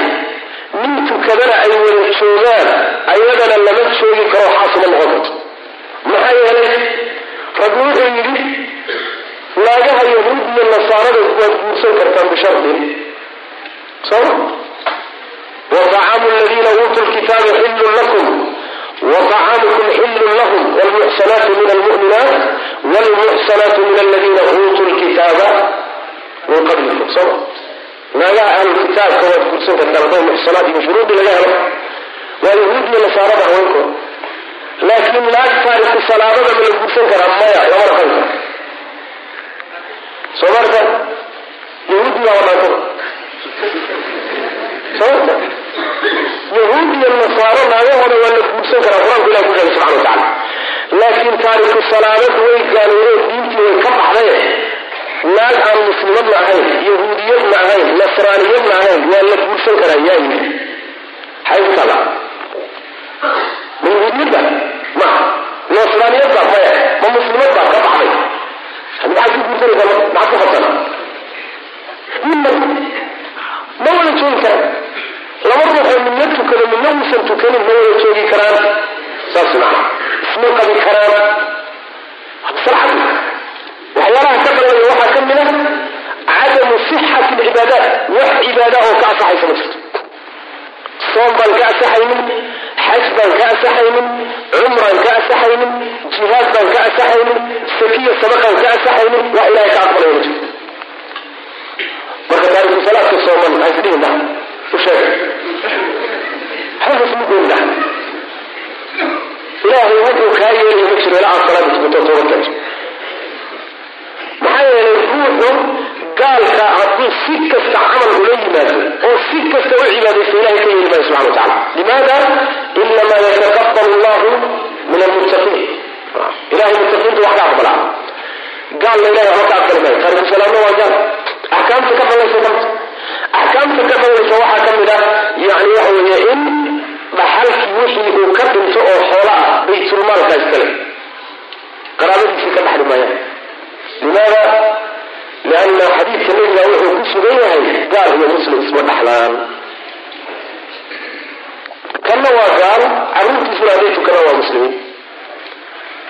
nin tukadana ay wada joogaan ayadana lama joogi karo xaasuma noqon karto. Maxaa yeelay rabbi wuxuu yidhi naagaha yahuud iyo nasaarada waad guursan kartaan bishardin wacaamu ladiina uutuu lkitaaba xillun lakum wa acaamukum xillun lahum wlmuxsanaatu min almuminaat wlmuxsanaatu min aladiina uutuu lkitaaba min qablikum. Soma naagaha waad guursan kartaan hadday muxsanaat iyo shuruudi laga helo. Waa yahuudiyo nasaarada ah haweenkood laakiin naagtaariku salaadada ma la guursan karaa maya lama dhaqan karo soo marka yahuud maaaa sababta yahuud iyo nasaaro naagahooda waa la guursan karaa qur'aanku ilah ku sheegay subxana wa tacala laakiin taariku salaadadu way gaaloobeen diintii way ka baxdaye naag aan muslimadna ahayn yahuudiyadna ahayn nasraaniyadna ahayn waa la guursan karaa yaa yimi xaybtada ma yahuudiyadda ma nasraaniyadda maya ma muslimadda ka baxday. Maxaad ku guursanaysaa maxaad ku qabtana ma wada joogi karaan laba ruuxoo midna tukado midna uusan tukanin ma wada joogi karaan saas maa isma qabi karaan. Maslaxad waxyaalaha ka dhalaya waxaa ka mid ah cadamu sixati lcibaadaat wax cibaada oo ka asaxaysa ma jirto. Soom baan ka asaxaynin xaj baan ka asaxaynin cumraan ka asaxaynin jihaad baan ka asaxaynin sakiya sadaqaan ka asaxaynin wax ilahay ka aqbalaya ma jirto marka taariku salaadka sooman ha isdhihin dah u sheeg. Xagas mugoon dah ilaahay wuxuu kaa yeelaya ma jiro ilaa aad salaada tukato toobad maxaa yeelay ruuxu gaalka hadduu si kasta camal ula yimaado oo si kasta u cibaadaysto ilahay ka yeeli maayo subxana wa tacala limaada? Inamaa yataqabal allahu min almuttaqiin ilahay muttaqiinta wax ka aqbalaa gaalna ilahay waxba ka aqbali maayo. Taariku salaadna waa gaal axkaamta ka dhalaysa danta axkaamta ka dhalaysa waxaa ka mid ah yani waxa weeye in dhaxalkii wixii uu ka dhinto oo xoola ah baytulmaalka iskale. Qaraabadiisii ka dhaxli maayaan. Limaada lianna xadiidka nebiga wuxuu ku sugan yahay gaal iyo muslim isma dhaxlaan. Kanna waa gaal carruurtiisuna hadday tukana waa muslimiin.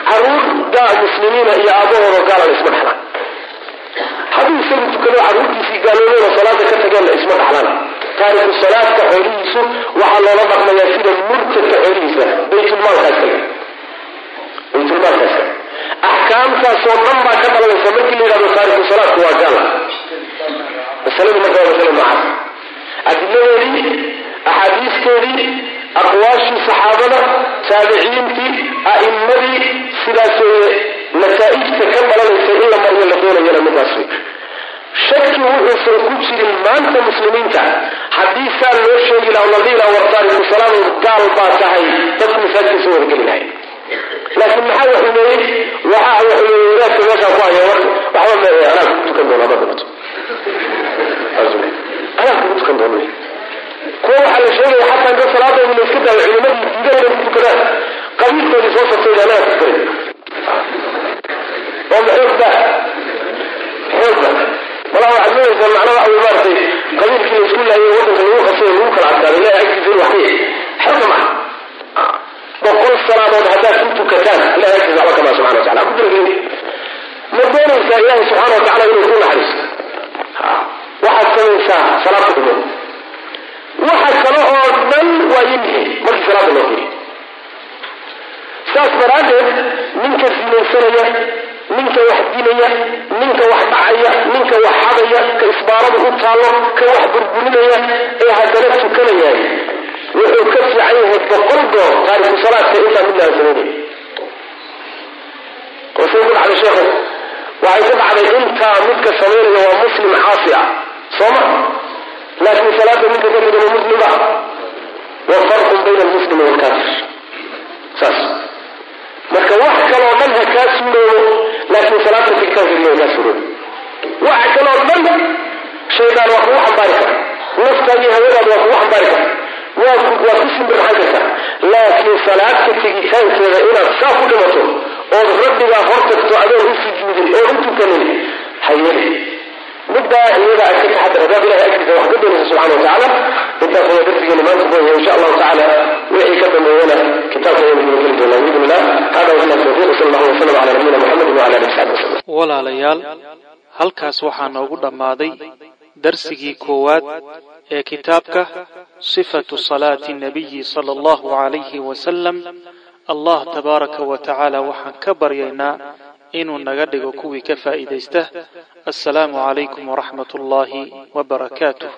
Carruur gaal muslimiina iyo aabahooda gaalan isma dhaxlaan hadduu isagu tukado carruurtiisii gaaloobeyna salaada ka tageenna isma dhaxlaan. Taariku salaadka xoolihiisu waxaa loola dhaqmayaa sida murtadka xoolihiisa baytulmaalkaas kale. Baytulmaalkaas kale. Axkaamtaasoo dhan baa ka dhalanaysa markii la yidhahdo taariku salaadku waa gaala masaladu marka waa masale noocaas adiladeedii axaadiisteedii aqwaashii saxaabada taabiciintii a'immadii sidaas weeye nataa'ijta ka dhalanaysa in la maryo la doonayana midaas wey shaki wuxuusan ku jirin maanta muslimiinta. Haddii saa loo sheegi laha la dhihi laha gaal baa tahay dadku masaajidka soo wargeli lahay laakiin maxaa wax umeeyey waxa wax umeeyey wadaadka meeshaa ku haya waxba me anaa kugu tukan doona haddaad dhimato anaa kugu tukan doona kuwa waxaa la sheegaya xataa inta salaadooda la iska daayo culimadii diidan inay ku tukadaan qabiilkoodii soo sabtay anaa ku oo maxoogba xoogba malaha waxaad leedaysaa macna waxa wey maaratay qabiilkii la isku laayay waddanka lagu qasay lagu kala adkaaday ilahay agtiisa wax ka yahay xooga maha boqol salaadood haddaad ku tukataan ilahay agtiisa waxba kamaa subxana watacala ku talagelin ma doonaysaa ilahay subxaana wa inuu ku naxariisto waxaad samaysaa salaad ku waxa kale oo dhan waa yimixi markii salaada loo fiiriyo saas daraaddeed ninka sinaysanaya ninka wax dilaya ninka wax dhacaya ninka wax xadaya ka isbaarada u taallo ka wax burburinaya ee haddana tukanaya wuxuu ka fiican yahay boqol goor taariku salaadka intaa midna aan samaynay wasay ku dhacday sheekhu waxay ku dhacday intaa midka samaynaya waa muslim caasi ah. Soo ma? Laakiin salaada ninka ka tegana muslim ba wa farqun bayna almuslimi waalkaafir saas marka wax kaloo dhan ha kaa suuroobo laakiin salaada tigitaankeeda kaa suuroobo waxa kaloo dhan shaydaan waa kugu xambaari kara naftaadii hawadaada waa kugu xambaari kara waa ku simbirxan karta? Laakiin salaadka tegitaankeeda inaad saa ku dhimato ood rabbigaa hor tagto adoon u sujuudin oon u middaa iyada aad ka taxadar haddaad ilahay agtiisa wax ka doonaysa subxana wa tacaala. Intaas darsigeena maanta ku haya insha allahu tacaala wixii ka dambeeyana kitaabka waynu geli doonaa. Biidn illah hada wabillahi tawfiiq sal allahu wasalam cala nabiyina muxamed wala alihi wasaxbi wasalam walaalayaal halkaas waxaa noogu dhammaaday darsigii koowaad ee kitaabka sifatu salaati nabiyi sala allahu calayhi wasalam allah tabaaraka wa tacaala waxaan ka baryaynaa inuu naga dhigo kuwii ka faa'iidaysta. Assalaamu calaykum waraxmat ullaahi wabarakaatuh